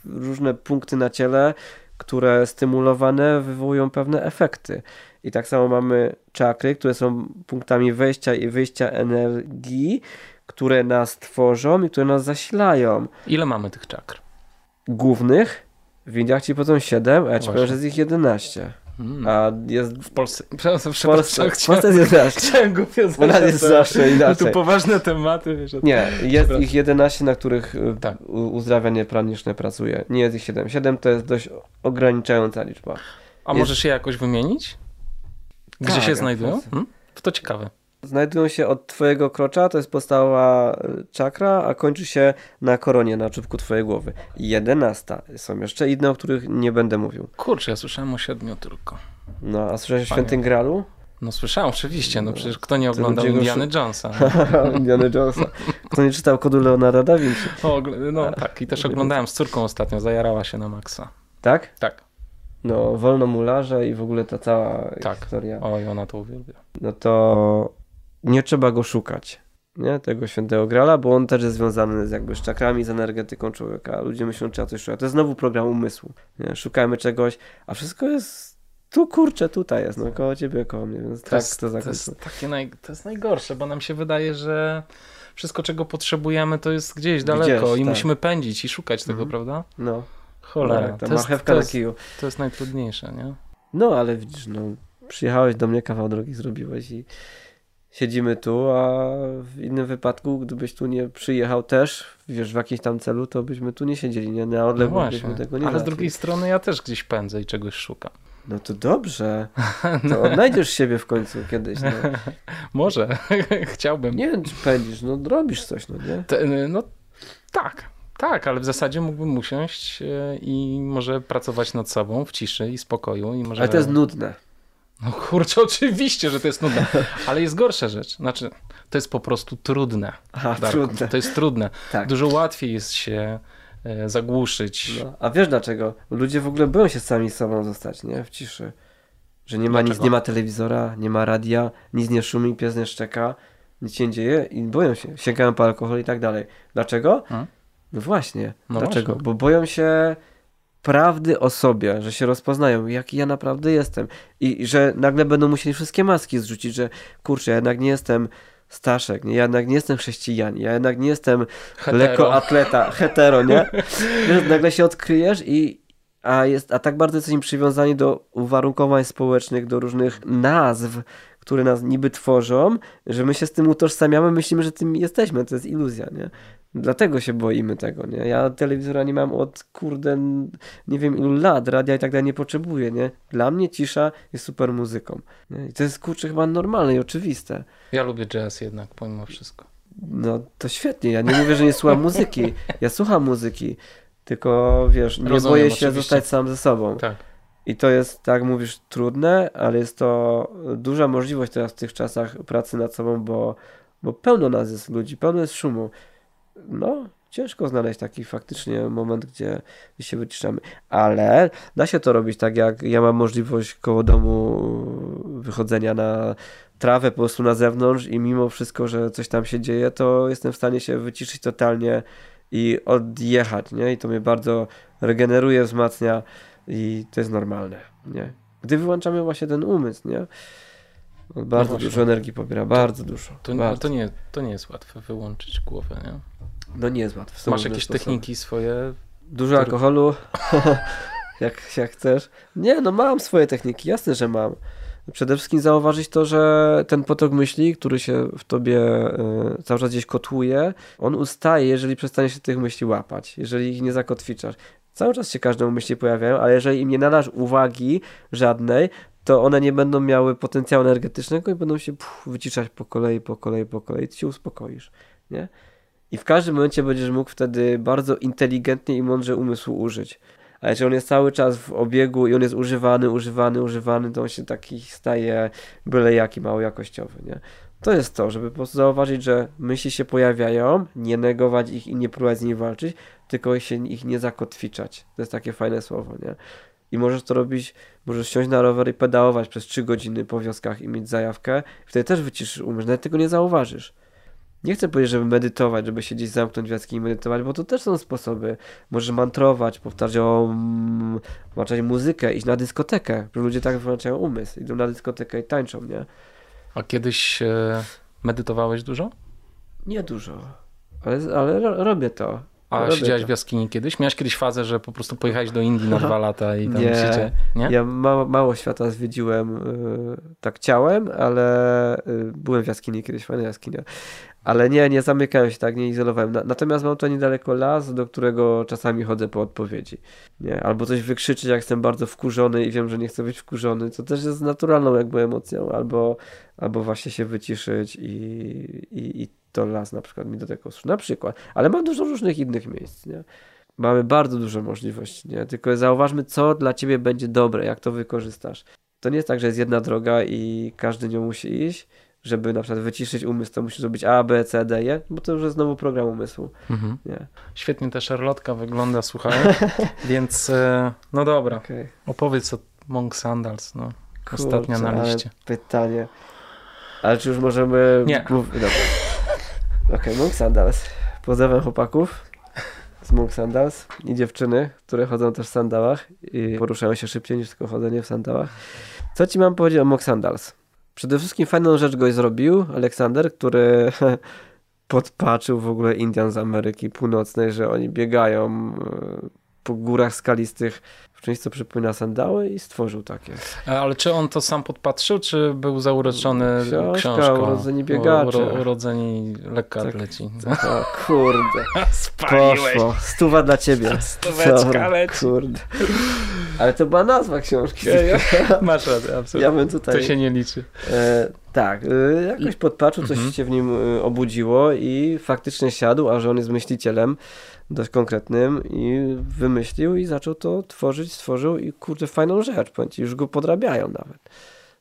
różne punkty na ciele, które stymulowane wywołują pewne efekty. I tak samo mamy czakry, które są punktami wejścia i wyjścia energii, które nas tworzą i które nas zasilają. Ile mamy tych czakr? Głównych w Indiach ci powiedzą 7, a ja ci powiem, że jest ich 11. Mm. A jest W Polsce. Przepraszam, w Polsce, w Polsce jest 11. Chciałem głupio U nas jest zawsze Tu inaczej. poważne tematy, wiesz. Nie, jest ich 11, na których y, Tak. uzdrawianie praniczne pracuje. Nie jest ich 7. 7 to jest dość ograniczająca liczba. A możesz je jakoś wymienić? Gdzie Tak, się znajdują? Hmm? To ciekawe. Znajdują się od twojego krocza, to jest podstawowa y, czakra, a kończy się na koronie, na czubku twojej głowy. 11. Są jeszcze inne, o których nie będę mówił. Kurczę, ja słyszałem o siedmiu tylko. No, a słyszałeś o. Świętym Gralu? No słyszałem oczywiście, no przecież kto nie oglądał Indiana Jonesa? Indiana Jonesa. Kto nie czytał kodu Leonarda da Vinci? O, no tak, i też oglądałem z córką ostatnio, zajarała się na maksa. Tak? Tak, No, wolno mularze i w ogóle ta cała Tak. historia. oj, ona to uwielbia. no to nie trzeba go szukać, nie? Tego świętego grala, bo on też jest związany z jakby z czakrami, z energetyką człowieka. Ludzie myślą, że trzeba coś szukać. To jest znowu program umysłu. Nie? Szukajmy czegoś, a wszystko jest tu, kurczę, tutaj jest, no koło ciebie, koło mnie, więc To, tak jest, to to, zakończmy. jest takie naj, to jest najgorsze, bo nam się wydaje, że wszystko, czego potrzebujemy, to jest gdzieś daleko Gdzieś, i tak. musimy pędzić i szukać tego, Mhm. prawda? No, Cholera, tak, ta to, jest, to, jest, to jest najtrudniejsze, nie? No, ale widzisz, no, przyjechałeś do mnie, kawał drogi zrobiłeś i siedzimy tu, a w innym wypadku, gdybyś tu nie przyjechał też, wiesz, w jakimś tam celu, to byśmy tu nie siedzieli, nie? Na No odległość byśmy tego nie ale z drugiej strony ja też gdzieś pędzę i czegoś szukam. No to dobrze. To odnajdziesz siebie w końcu kiedyś, no. Może, chciałbym. Nie wiem, czy pędzisz, no robisz coś, no nie? Te, no tak, tak, ale w zasadzie mógłbym usiąść e, i może pracować nad sobą w ciszy i spokoju. I może... Ale to jest nudne. No kurczę, oczywiście, że to jest nudne, ale jest gorsza rzecz. Znaczy, to jest po prostu trudne. Aha, Darku. trudne. To jest trudne. Tak. Dużo łatwiej jest się e, zagłuszyć. No, a wiesz dlaczego? Ludzie w ogóle boją się sami sobą zostać, nie? W ciszy. Że nie ma nic, Dlaczego? nie ma telewizora, nie ma radia, nic nie szumi, pies nie szczeka, nic się nie dzieje i boją się. Sięgają po alkohol i tak dalej. Dlaczego? Hmm? No właśnie. No Dlaczego? właśnie. Bo boją się prawdy o sobie, że się rozpoznają, jaki ja naprawdę jestem. I że nagle będą musieli wszystkie maski zrzucić, że kurczę, ja jednak nie jestem Staszek, nie? ja jednak nie jestem chrześcijanin, ja jednak nie jestem Hetero. lekkoatleta, hetero, nie? Wiesz, nagle się odkryjesz i a, jest, a tak bardzo jesteśmy przywiązani do uwarunkowań społecznych, do różnych nazw, które nas niby tworzą, że my się z tym utożsamiamy, myślimy, że tym jesteśmy, to jest iluzja, nie? Dlatego się boimy tego, nie? Ja telewizora nie mam od, kurde, nie wiem ilu lat, radia i tak dalej nie potrzebuję, nie? Dla mnie cisza jest super muzyką. Nie? I to jest, kurczę, chyba normalne i oczywiste. Ja lubię jazz jednak, pomimo wszystko. No, to świetnie. Ja nie mówię, że nie słucham muzyki. Ja słucham muzyki, tylko, wiesz, nie Rozumiem, boję się oczywiście. zostać sam ze sobą. Tak. I to jest, tak mówisz, trudne, ale jest to duża możliwość teraz w tych czasach pracy nad sobą, bo, bo pełno nas jest ludzi, pełno jest szumu. No, ciężko znaleźć taki faktycznie moment, gdzie się wyciszamy. Ale da się to robić tak, jak ja mam możliwość koło domu wychodzenia na trawę po prostu na zewnątrz i mimo wszystko, że coś tam się dzieje, to jestem w stanie się wyciszyć totalnie i odjechać, nie? I to mnie bardzo regeneruje, wzmacnia i to jest normalne, nie? Gdy wyłączamy właśnie ten umysł, nie? On bardzo właśnie. dużo energii pobiera, bardzo dużo. To, bardzo. to, nie, to nie jest łatwe wyłączyć głowę, nie? No nie jest łatwe. Są Masz jakieś sposoby. techniki swoje? Dużo alkoholu, jak, jak chcesz. Nie, no mam swoje techniki, jasne, że mam. Przede wszystkim zauważyć to, że ten potok myśli, który się w tobie y, cały czas gdzieś kotłuje, on ustaje, jeżeli przestaniesz się tych myśli łapać, jeżeli ich nie zakotwiczasz. Cały czas się każdemu myśli pojawiają, ale jeżeli im nie nadasz uwagi żadnej, to one nie będą miały potencjału energetycznego i będą się puf, wyciszać po kolei, po kolei, po kolei. Ty się uspokoisz, nie? I w każdym momencie będziesz mógł wtedy bardzo inteligentnie i mądrze umysłu użyć. A jeżeli on jest cały czas w obiegu i on jest używany, używany, używany, to on się taki staje byle jaki mało jakościowy, nie? To jest to, żeby po prostu zauważyć, że myśli się pojawiają, nie negować ich i nie próbować z nimi walczyć, tylko się ich nie zakotwiczać. To jest takie fajne słowo, nie? I możesz to robić, możesz siąść na rower i pedałować przez 3 godziny po wioskach i mieć zajawkę. Wtedy też wyciszysz umysł, nawet tego nie zauważysz. Nie chcę powiedzieć, żeby medytować, żeby się gdzieś zamknąć w jaskini i medytować, bo to też są sposoby. Możesz mantrować, powtarzać o mm, włączać muzykę, iść na dyskotekę. Że ludzie tak włączają umysł. Idą na dyskotekę i tańczą, nie? A kiedyś e, medytowałeś dużo? Nie dużo. Ale, ale ro, robię to. A robię siedziałeś to. w jaskini kiedyś? Miałeś kiedyś fazę, że po prostu pojechałeś do Indii na dwa lata i tam Nie. się... Nie? Ja mało, mało świata zwiedziłem y, tak ciałem, ale y, byłem w jaskini kiedyś, fajna jaskinia. Ale nie, nie zamykałem się tak, nie izolowałem. Na, natomiast mam to niedaleko las, do którego czasami chodzę po odpowiedzi. Nie? Albo coś wykrzyczeć, jak jestem bardzo wkurzony i wiem, że nie chcę być wkurzony, co też jest naturalną jakby emocją. Albo, albo właśnie się wyciszyć i, i, i to las na przykład mi do tego służy. Na przykład. Ale mam dużo różnych innych miejsc, nie? Mamy bardzo dużo możliwości, nie? Tylko zauważmy, co dla ciebie będzie dobre, jak to wykorzystasz. To nie jest tak, że jest jedna droga i każdy nią musi iść. Żeby na przykład wyciszyć umysł, to musisz zrobić A, B, C, D, E, bo to już jest znowu program umysłu. Mhm. Nie. Świetnie ta szarlotka wygląda, słuchaj. Więc e, no dobra, Okej. opowiedz o Monk Sandals. No. Ostatnia Kurczę, na ale liście. Pytanie. Ale czy już możemy... Nie. Mów... Dobra. Okej, Monk Sandals. Pozdrawiam chłopaków z Monk Sandals i dziewczyny, które chodzą też w sandałach i poruszają się szybciej niż tylko chodzenie w sandałach. Co ci mam powiedzieć o Monk Sandals? Przede wszystkim fajną rzecz goś zrobił Aleksander, który podpatrzył w ogóle Indian z Ameryki Północnej, że oni biegają e, po górach skalistych w czymś, co przypomina sandały i stworzył takie. E, Ale czy on to sam podpatrzył, czy był zauroczony Książka, książką? Urodzeni biegacze. Uro, urodzeni lekkoatleci. O kurde, Spaliłeś. poszło. Stuwa dla ciebie. Stóweczka Dobra, leci. Kurde. Ale to była nazwa książki. Ja, ja, masz rację, Ja absolutnie. bym tutaj... To się nie liczy. E, tak, e, jakoś podpatrzył, coś Mhm. się w nim e, obudziło i faktycznie siadł, a że on jest myślicielem dość konkretnym i wymyślił i zaczął to tworzyć, stworzył i kurde fajną rzecz, powiem ci, już go podrabiają nawet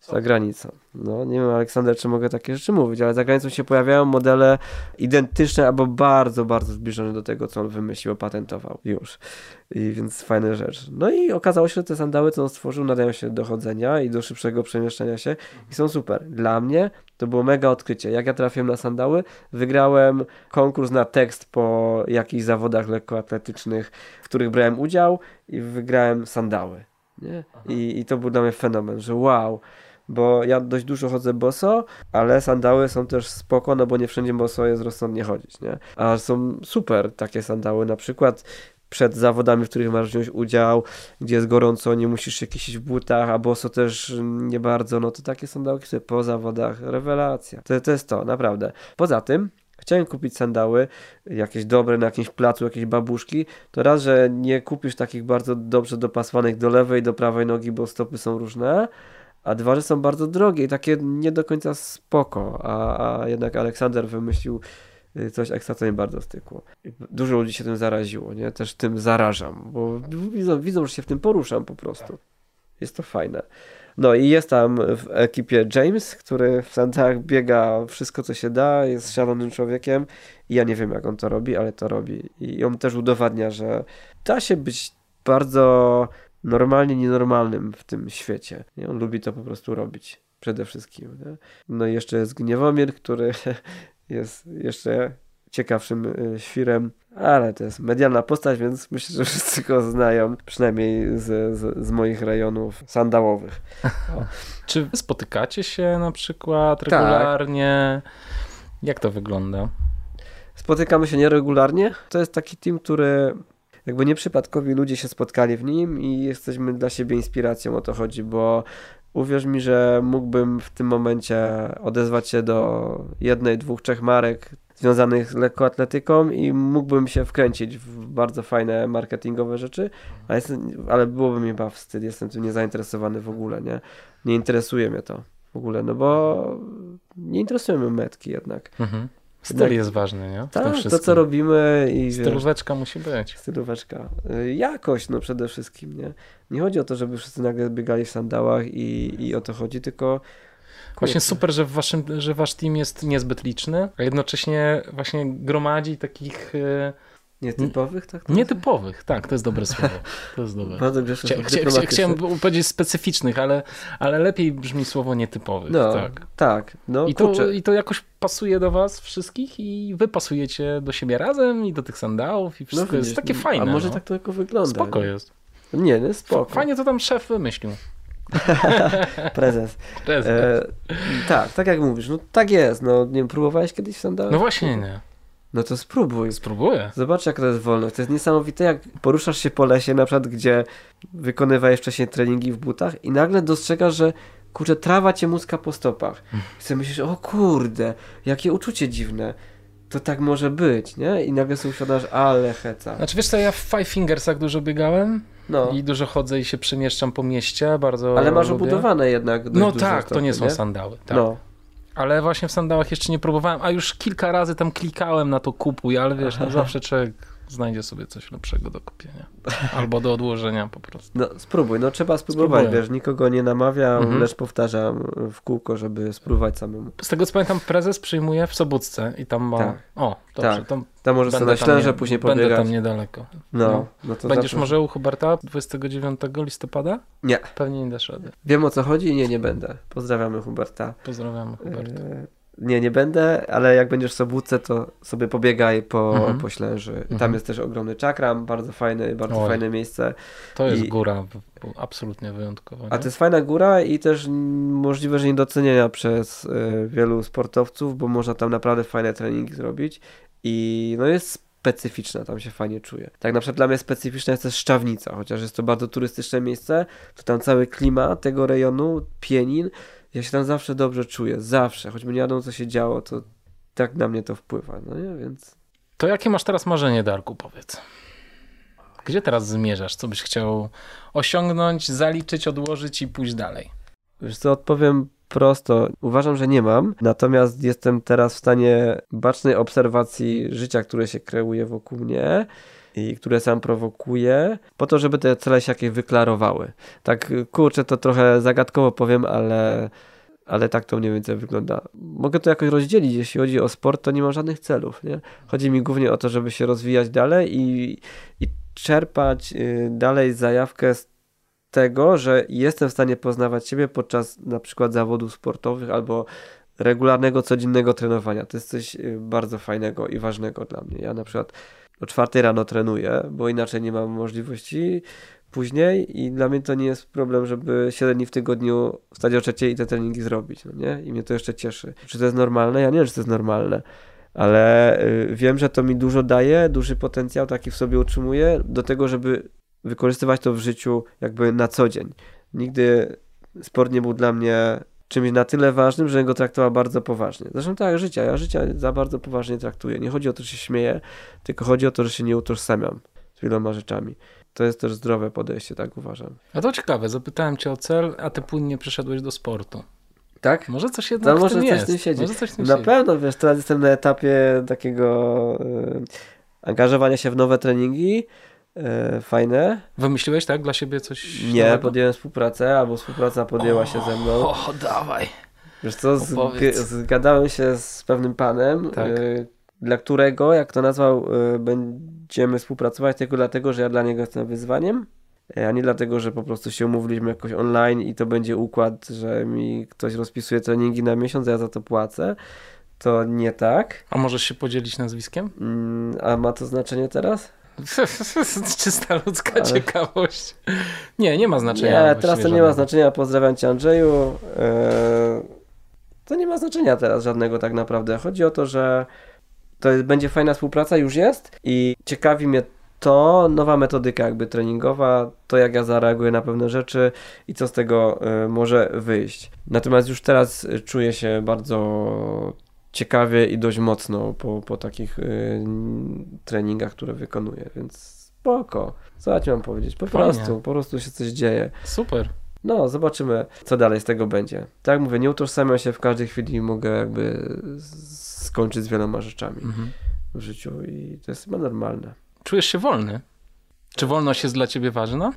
za granicą. No nie wiem Aleksander, czy mogę takie rzeczy mówić, ale za granicą się pojawiają modele identyczne albo bardzo, bardzo zbliżone do tego, co on wymyślił, opatentował już. I więc fajna rzecz. No i okazało się, że te sandały, co on stworzył, nadają się do chodzenia i do szybszego przemieszczania się i są super. Dla mnie to było mega odkrycie. Jak ja trafiłem na sandały, wygrałem konkurs na tekst po jakichś zawodach lekkoatletycznych, w których brałem udział i wygrałem sandały. Nie? I, I to był dla mnie fenomen, że wow, bo ja dość dużo chodzę boso, ale sandały są też spoko, no bo nie wszędzie boso jest rozsądnie chodzić, nie? A są super takie sandały, na przykład przed zawodami, w których masz wziąć udział, gdzie jest gorąco, nie musisz się kisić w butach, a boso też nie bardzo, no to takie sandałki sobie po zawodach, rewelacja. To, to jest to, naprawdę. Poza tym, chciałem kupić sandały, jakieś dobre na jakimś placu, jakieś babuszki, to raz, że nie kupisz takich bardzo dobrze dopasowanych do lewej, do prawej nogi, bo stopy są różne, a dwa, że są bardzo drogie i takie nie do końca spoko, a, a jednak Aleksander wymyślił y, coś ekstra, co mi bardzo stykło. Dużo ludzi się tym zaraziło, nie? Też tym zarażam, bo widzą, widzą, że się w tym poruszam po prostu. Jest to fajne. No i jest tam w ekipie James, który w Santach biega wszystko, co się da, jest szalonym człowiekiem i ja nie wiem, jak on to robi, ale to robi. I on też udowadnia, że da się być bardzo normalnie nienormalnym w tym świecie. On lubi to po prostu robić. Przede wszystkim. Nie? No i jeszcze jest Gniewomir, który jest jeszcze ciekawszym y, świrem, ale to jest medialna postać, więc myślę, że wszyscy go znają, przynajmniej z, z, z moich rejonów sandałowych. Czy spotykacie się na przykład tak. regularnie? Tak. Jak to wygląda? Spotykamy się nieregularnie. To jest taki team, który jakby nieprzypadkowi ludzie się spotkali w nim i jesteśmy dla siebie inspiracją, o to chodzi, bo uwierz mi, że mógłbym w tym momencie odezwać się do jednej, dwóch, trzech marek związanych z lekkoatletyką i mógłbym się wkręcić w bardzo fajne marketingowe rzeczy, ale, ale byłoby mi chyba wstyd, jestem tym niezainteresowany w ogóle, nie? Nie interesuje mnie to w ogóle, no bo nie interesują mnie metki jednak. Mhm. Styl tak, jest ważny, nie? tak, to co robimy i Stylóweczka wiesz, musi być. Stylóweczka. Y, jakość, no przede wszystkim, nie? Nie chodzi o to, żeby wszyscy nagle biegali w sandałach i, i o to chodzi, tylko Właśnie super, że, w waszym, że wasz team jest niezbyt liczny, a jednocześnie właśnie gromadzi takich... Nietypowych, tak? Nietypowych, tak, to jest dobre słowo. To jest dobre. Bardzo chcia, chcia, chciałem powiedzieć specyficznych, ale, ale lepiej brzmi słowo nietypowych. No, tak. tak. No, I, to, I to jakoś pasuje do was wszystkich i wy pasujecie do siebie razem i do tych sandałów i wszystko no, jest takie fajne. A może no. tak to jako wygląda. Spoko jest. Nie, nie, spoko. Fajnie to tam szef wymyślił. Prezes. Prezes. E, tak, tak jak mówisz, no tak jest. No nie wiem, próbowałeś kiedyś sandałów? No właśnie nie. No to spróbuj. Spróbuję. Zobacz, jak to jest wolność. To jest niesamowite, jak poruszasz się po lesie, na przykład, gdzie wykonywałeś wcześniej treningi w butach i nagle dostrzegasz, że kurczę, trawa cię muska po stopach. I sobie myślisz, o kurde, jakie uczucie dziwne. To tak może być, nie? I nagle sobie uświadasz, ale heca. Znaczy wiesz co, ja w Five Fingersach dużo biegałem no. i dużo chodzę i się przemieszczam po mieście, bardzo Ale masz lubię. obudowane jednak No tak, to nie są nie? sandały. Tak. No. Ale właśnie w sandałach jeszcze nie próbowałem, a już kilka razy tam klikałem na to kupuj, ale wiesz, no zawsze człowiek znajdzie sobie coś lepszego do kupienia. Albo do odłożenia po prostu. No spróbuj, no trzeba spróbować, Spróbuję. wiesz, nikogo nie namawiam, mhm. lecz powtarzam w kółko, żeby spróbować samemu. Z tego co pamiętam, prezes przyjmuje w Sobótce i tam ma... Tak. O, dobrze, tak. tam, tam możesz sobie na ślęże później pobiegać. Będę tam niedaleko. No, no. no to Będziesz może u Huberta 29 listopada? Nie. Pewnie nie dasz rady. Wiem o co chodzi? Nie, nie będę. Pozdrawiamy Huberta. Pozdrawiamy Huberta. E nie, nie będę, ale jak będziesz w Sobótce, to sobie pobiegaj po, mhm. po Ślęży. Mhm. Tam jest też ogromny czakram, bardzo fajny, bardzo Oj. fajne miejsce. To jest I... góra absolutnie wyjątkowa. Nie? A to jest fajna góra i też możliwe, że niedocenienia przez y, wielu sportowców, bo można tam naprawdę fajne treningi zrobić i no jest specyficzna, tam się fajnie czuje. Tak na przykład dla mnie specyficzna jest też Szczawnica, chociaż jest to bardzo turystyczne miejsce, to tam cały klimat tego rejonu, Pienin, ja się tam zawsze dobrze czuję, zawsze, choćby nie wiadomo co się działo, to tak na mnie to wpływa, no nie, więc... To jakie masz teraz marzenie, Darku, powiedz? Gdzie teraz zmierzasz? Co byś chciał osiągnąć, zaliczyć, odłożyć i pójść dalej? Wiesz co, odpowiem prosto. Uważam, że nie mam, natomiast jestem teraz w stanie bacznej obserwacji życia, które się kreuje wokół mnie i które sam prowokuje, po to, żeby te cele się jakieś wyklarowały. Tak, kurczę, to trochę zagadkowo powiem, ale, ale tak to mniej więcej wygląda. Mogę to jakoś rozdzielić. Jeśli chodzi o sport, to nie mam żadnych celów. Nie? Chodzi mi głównie o to, żeby się rozwijać dalej i, i czerpać y, dalej zajawkę z tego, że jestem w stanie poznawać siebie podczas na przykład zawodów sportowych albo regularnego, codziennego trenowania. To jest coś y, bardzo fajnego i ważnego dla mnie. Ja na przykład o czwartej rano trenuję, bo inaczej nie mam możliwości później i dla mnie to nie jest problem, żeby 7 dni w tygodniu wstać o trzeciej i te treningi zrobić, no nie? I mnie to jeszcze cieszy. Czy to jest normalne? Ja nie wiem, czy to jest normalne, ale y, wiem, że to mi dużo daje, duży potencjał taki w sobie utrzymuję do tego, żeby wykorzystywać to w życiu jakby na co dzień. Nigdy sport nie był dla mnie czymś na tyle ważnym, że go traktował bardzo poważnie. Zresztą tak, życia. Ja życia za bardzo poważnie traktuję. Nie chodzi o to, że się śmieję, tylko chodzi o to, że się nie utożsamiam z wieloma rzeczami. To jest też zdrowe podejście, tak uważam. A to ciekawe, zapytałem cię o cel, a ty płynnie przeszedłeś do sportu. Tak? Może coś jednak To może coś jest. tym siedzi. Może coś tym Na siedzi. pewno, wiesz, teraz jestem na etapie takiego y, angażowania się w nowe treningi. Y, fajne. Wymyśliłeś tak dla siebie coś Nie, nowego? podjąłem współpracę, albo współpraca podjęła się ze mną. O, dawaj. Wiesz co, Opowiedz. zgadałem się z pewnym panem, Tak. y, dla którego, jak to nazwał, y, będziemy współpracować tylko dlatego, że ja dla niego jestem wyzwaniem, a nie dlatego, że po prostu się umówiliśmy jakoś online i to będzie układ, że mi ktoś rozpisuje treningi na miesiąc, a ja za to płacę. To nie tak. A możesz się podzielić nazwiskiem? Mm, A ma to znaczenie teraz? Czysta ludzka ciekawość. Nie, nie ma znaczenia. Nie, teraz to nie ma żadnego. znaczenia. Pozdrawiam Cię Andrzeju. Eee, To nie ma znaczenia teraz żadnego tak naprawdę. Chodzi o to, że to jest, będzie fajna współpraca, już jest i ciekawi mnie to, nowa metodyka jakby treningowa, to jak ja zareaguję na pewne rzeczy i co z tego e, może wyjść. Natomiast już teraz e, czuję się bardzo ciekawie i dość mocno po, po takich e, treningach, które wykonuję, więc spoko. Co ja ci mam powiedzieć? Po Fajnie. prostu, po prostu się coś dzieje. Super. No, zobaczymy, co dalej z tego będzie. Tak jak mówię, nie utożsamiam się w każdej chwili i mogę jakby skończyć z wieloma rzeczami Mhm. w życiu i to jest chyba normalne. Czujesz się wolny? Czy wolność jest dla ciebie ważna?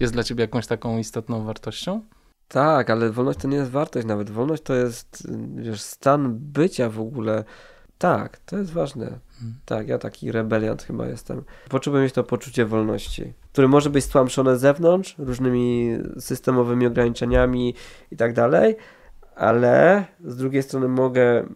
Jest dla ciebie jakąś taką istotną wartością? Tak, ale wolność to nie jest wartość nawet. Wolność to jest, wiesz, stan bycia w ogóle. Tak, to jest ważne. Tak, ja taki rebeliant chyba jestem. Potrzebuję mieć to poczucie wolności, które może być stłamszone z zewnątrz, różnymi systemowymi ograniczeniami i tak dalej, ale z drugiej strony mogę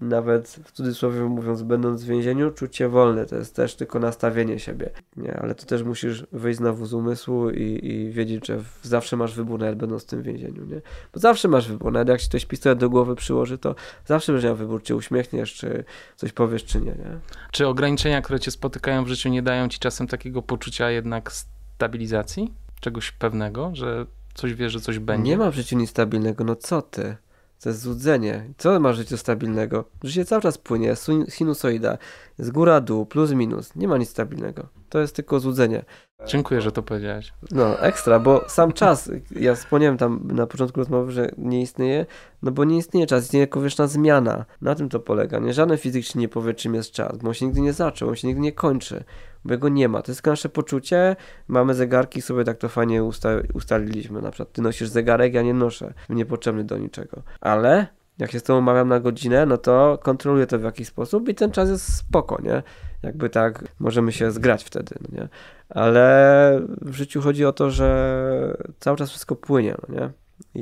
nawet w cudzysłowie mówiąc, będąc w więzieniu, czuć się wolny. To jest też tylko nastawienie siebie. Nie, ale to też musisz wyjść znowu z umysłu i, i wiedzieć, że zawsze masz wybór, nawet będąc w tym więzieniu, nie? Bo zawsze masz wybór, nawet jak ci ktoś pistolet do głowy przyłoży, to zawsze będziesz miał wybór, czy uśmiechniesz, czy coś powiesz, czy nie, nie? Czy ograniczenia, które cię spotykają w życiu, nie dają ci czasem takiego poczucia jednak stabilizacji? Czegoś pewnego, że coś wiesz, że coś będzie? Nie ma w życiu nic stabilnego, no co ty? To jest złudzenie. Co ma życiu stabilnego? Życie cały czas płynie, sin- sinusoida, z góra, dół, plus, minus. Nie ma nic stabilnego. To jest tylko złudzenie. Dziękuję, że to powiedziałeś. No, ekstra, bo sam czas, ja wspomniałem tam na początku rozmowy, że nie istnieje, no bo nie istnieje czas, istnieje wieczna zmiana. Na tym to polega. Nie żaden fizyk ci nie powie, czym jest czas, bo on się nigdy nie zaczął, on się nigdy nie kończy, bo jego nie ma. To jest nasze poczucie, mamy zegarki, sobie tak to fajnie usta- ustaliliśmy. Na przykład ty nosisz zegarek, ja nie noszę, niepotrzebny do niczego. Ale jak się z tobą umawiam na godzinę, no to kontroluję to w jakiś sposób i ten czas jest spoko, nie? Jakby tak, możemy się zgrać wtedy, no nie? Ale w życiu chodzi o to, że cały czas wszystko płynie, no nie? I,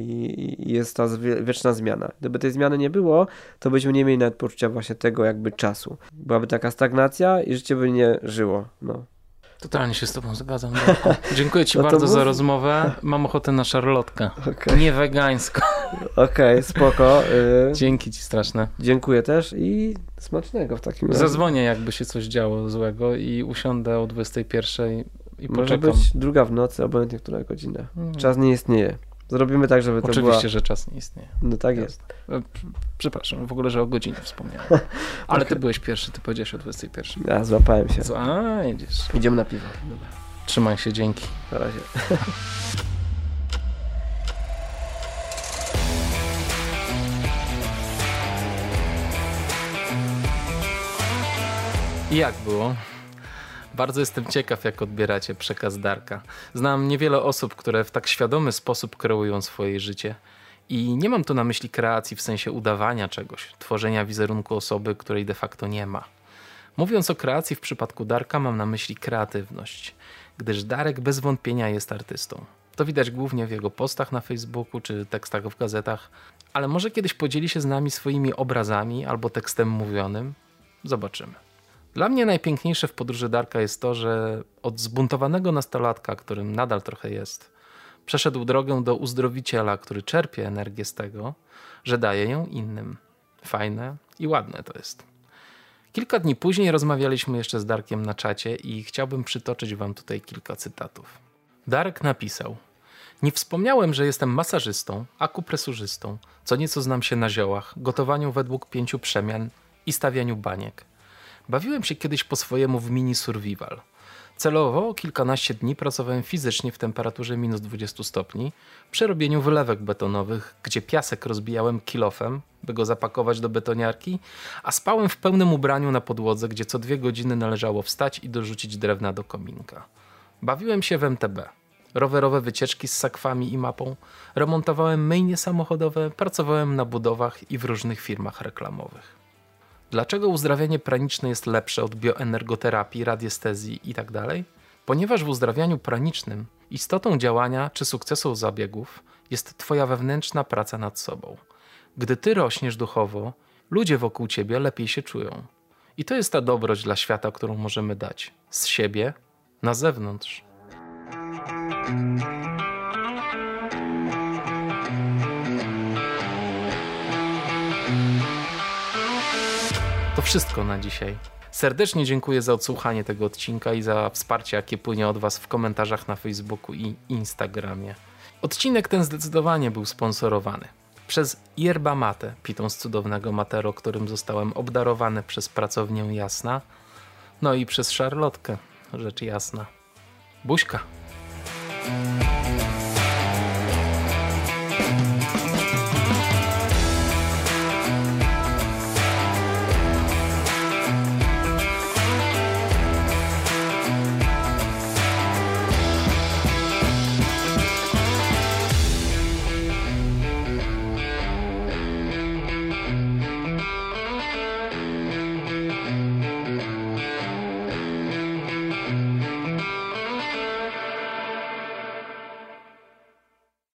I jest ta wieczna zmiana. Gdyby tej zmiany nie było, to byśmy nie mieli nawet poczucia właśnie tego jakby czasu. Byłaby taka stagnacja i życie by nie żyło, no. Totalnie się z tobą zgadzam. Dziękuję ci No bardzo za rozmowę. Mam ochotę na szarlotkę. Okej, Nie wegańską. Okej, spoko. Y, Dzięki ci straszne. dziękuję też i smacznego w takim razie. Zadzwonię, jakby się coś działo złego i usiądę o 21 i Może poczekam. być druga w nocy, obojętnie która godzina. Mm. Czas nie istnieje. Zrobimy tak, żeby to Oczywiście, była... że czas nie istnieje. No tak jest. P- Przepraszam, w ogóle, że o godzinie wspomniałem. Ale ty byłeś pierwszy, ty powiedziałeś o 21. Ja złapałem się. A, jedziesz. Idziemy na piwo. Dobra, Trzymaj się, dzięki. na razie. Jak było? Bardzo jestem ciekaw, jak odbieracie przekaz Darka. Znam niewiele osób, które w tak świadomy sposób kreują swoje życie. I nie mam tu na myśli kreacji w sensie udawania czegoś, tworzenia wizerunku osoby, której de facto nie ma. Mówiąc o kreacji w przypadku Darka, mam na myśli kreatywność, gdyż Darek bez wątpienia jest artystą. To widać głównie w jego postach na Facebooku czy tekstach w gazetach, ale może kiedyś podzieli się z nami swoimi obrazami albo tekstem mówionym? Zobaczymy. Dla mnie najpiękniejsze w podróży Darka jest to, że od zbuntowanego nastolatka, którym nadal trochę jest, przeszedł drogę do uzdrowiciela, który czerpie energię z tego, że daje ją innym. Fajne i ładne to jest. Kilka dni później rozmawialiśmy jeszcze z Darkiem na czacie i chciałbym przytoczyć wam tutaj kilka cytatów. Darek napisał: Nie wspomniałem, że jestem masażystą, akupresurzystą, co nieco znam się na ziołach, gotowaniu według pięciu przemian i stawianiu baniek. Bawiłem się kiedyś po swojemu w mini survival. Celowo kilkanaście dni pracowałem fizycznie w temperaturze minus 20 stopni, przy robieniu wylewek betonowych, gdzie piasek rozbijałem kilofem, by go zapakować do betoniarki, a spałem w pełnym ubraniu na podłodze, gdzie co dwie godziny należało wstać i dorzucić drewna do kominka. Bawiłem się w MTB. Rowerowe wycieczki z sakwami i mapą, remontowałem myjnie samochodowe, pracowałem na budowach i w różnych firmach reklamowych. Dlaczego uzdrawianie praniczne jest lepsze od bioenergoterapii, radiestezji itd.? Tak Ponieważ w uzdrawianiu pranicznym istotą działania czy sukcesu zabiegów jest Twoja wewnętrzna praca nad sobą. Gdy Ty rośniesz duchowo, ludzie wokół Ciebie lepiej się czują. I to jest ta dobroć dla świata, którą możemy dać z siebie na zewnątrz. To wszystko na dzisiaj. Serdecznie dziękuję za odsłuchanie tego odcinka i za wsparcie, jakie płynie od Was w komentarzach na Facebooku i Instagramie. Odcinek ten zdecydowanie był sponsorowany przez Yerba Mate, pitą z cudownego Matero, którym zostałem obdarowany przez pracownię Jasna, no i przez Szarlotkę, rzecz jasna. Buźka!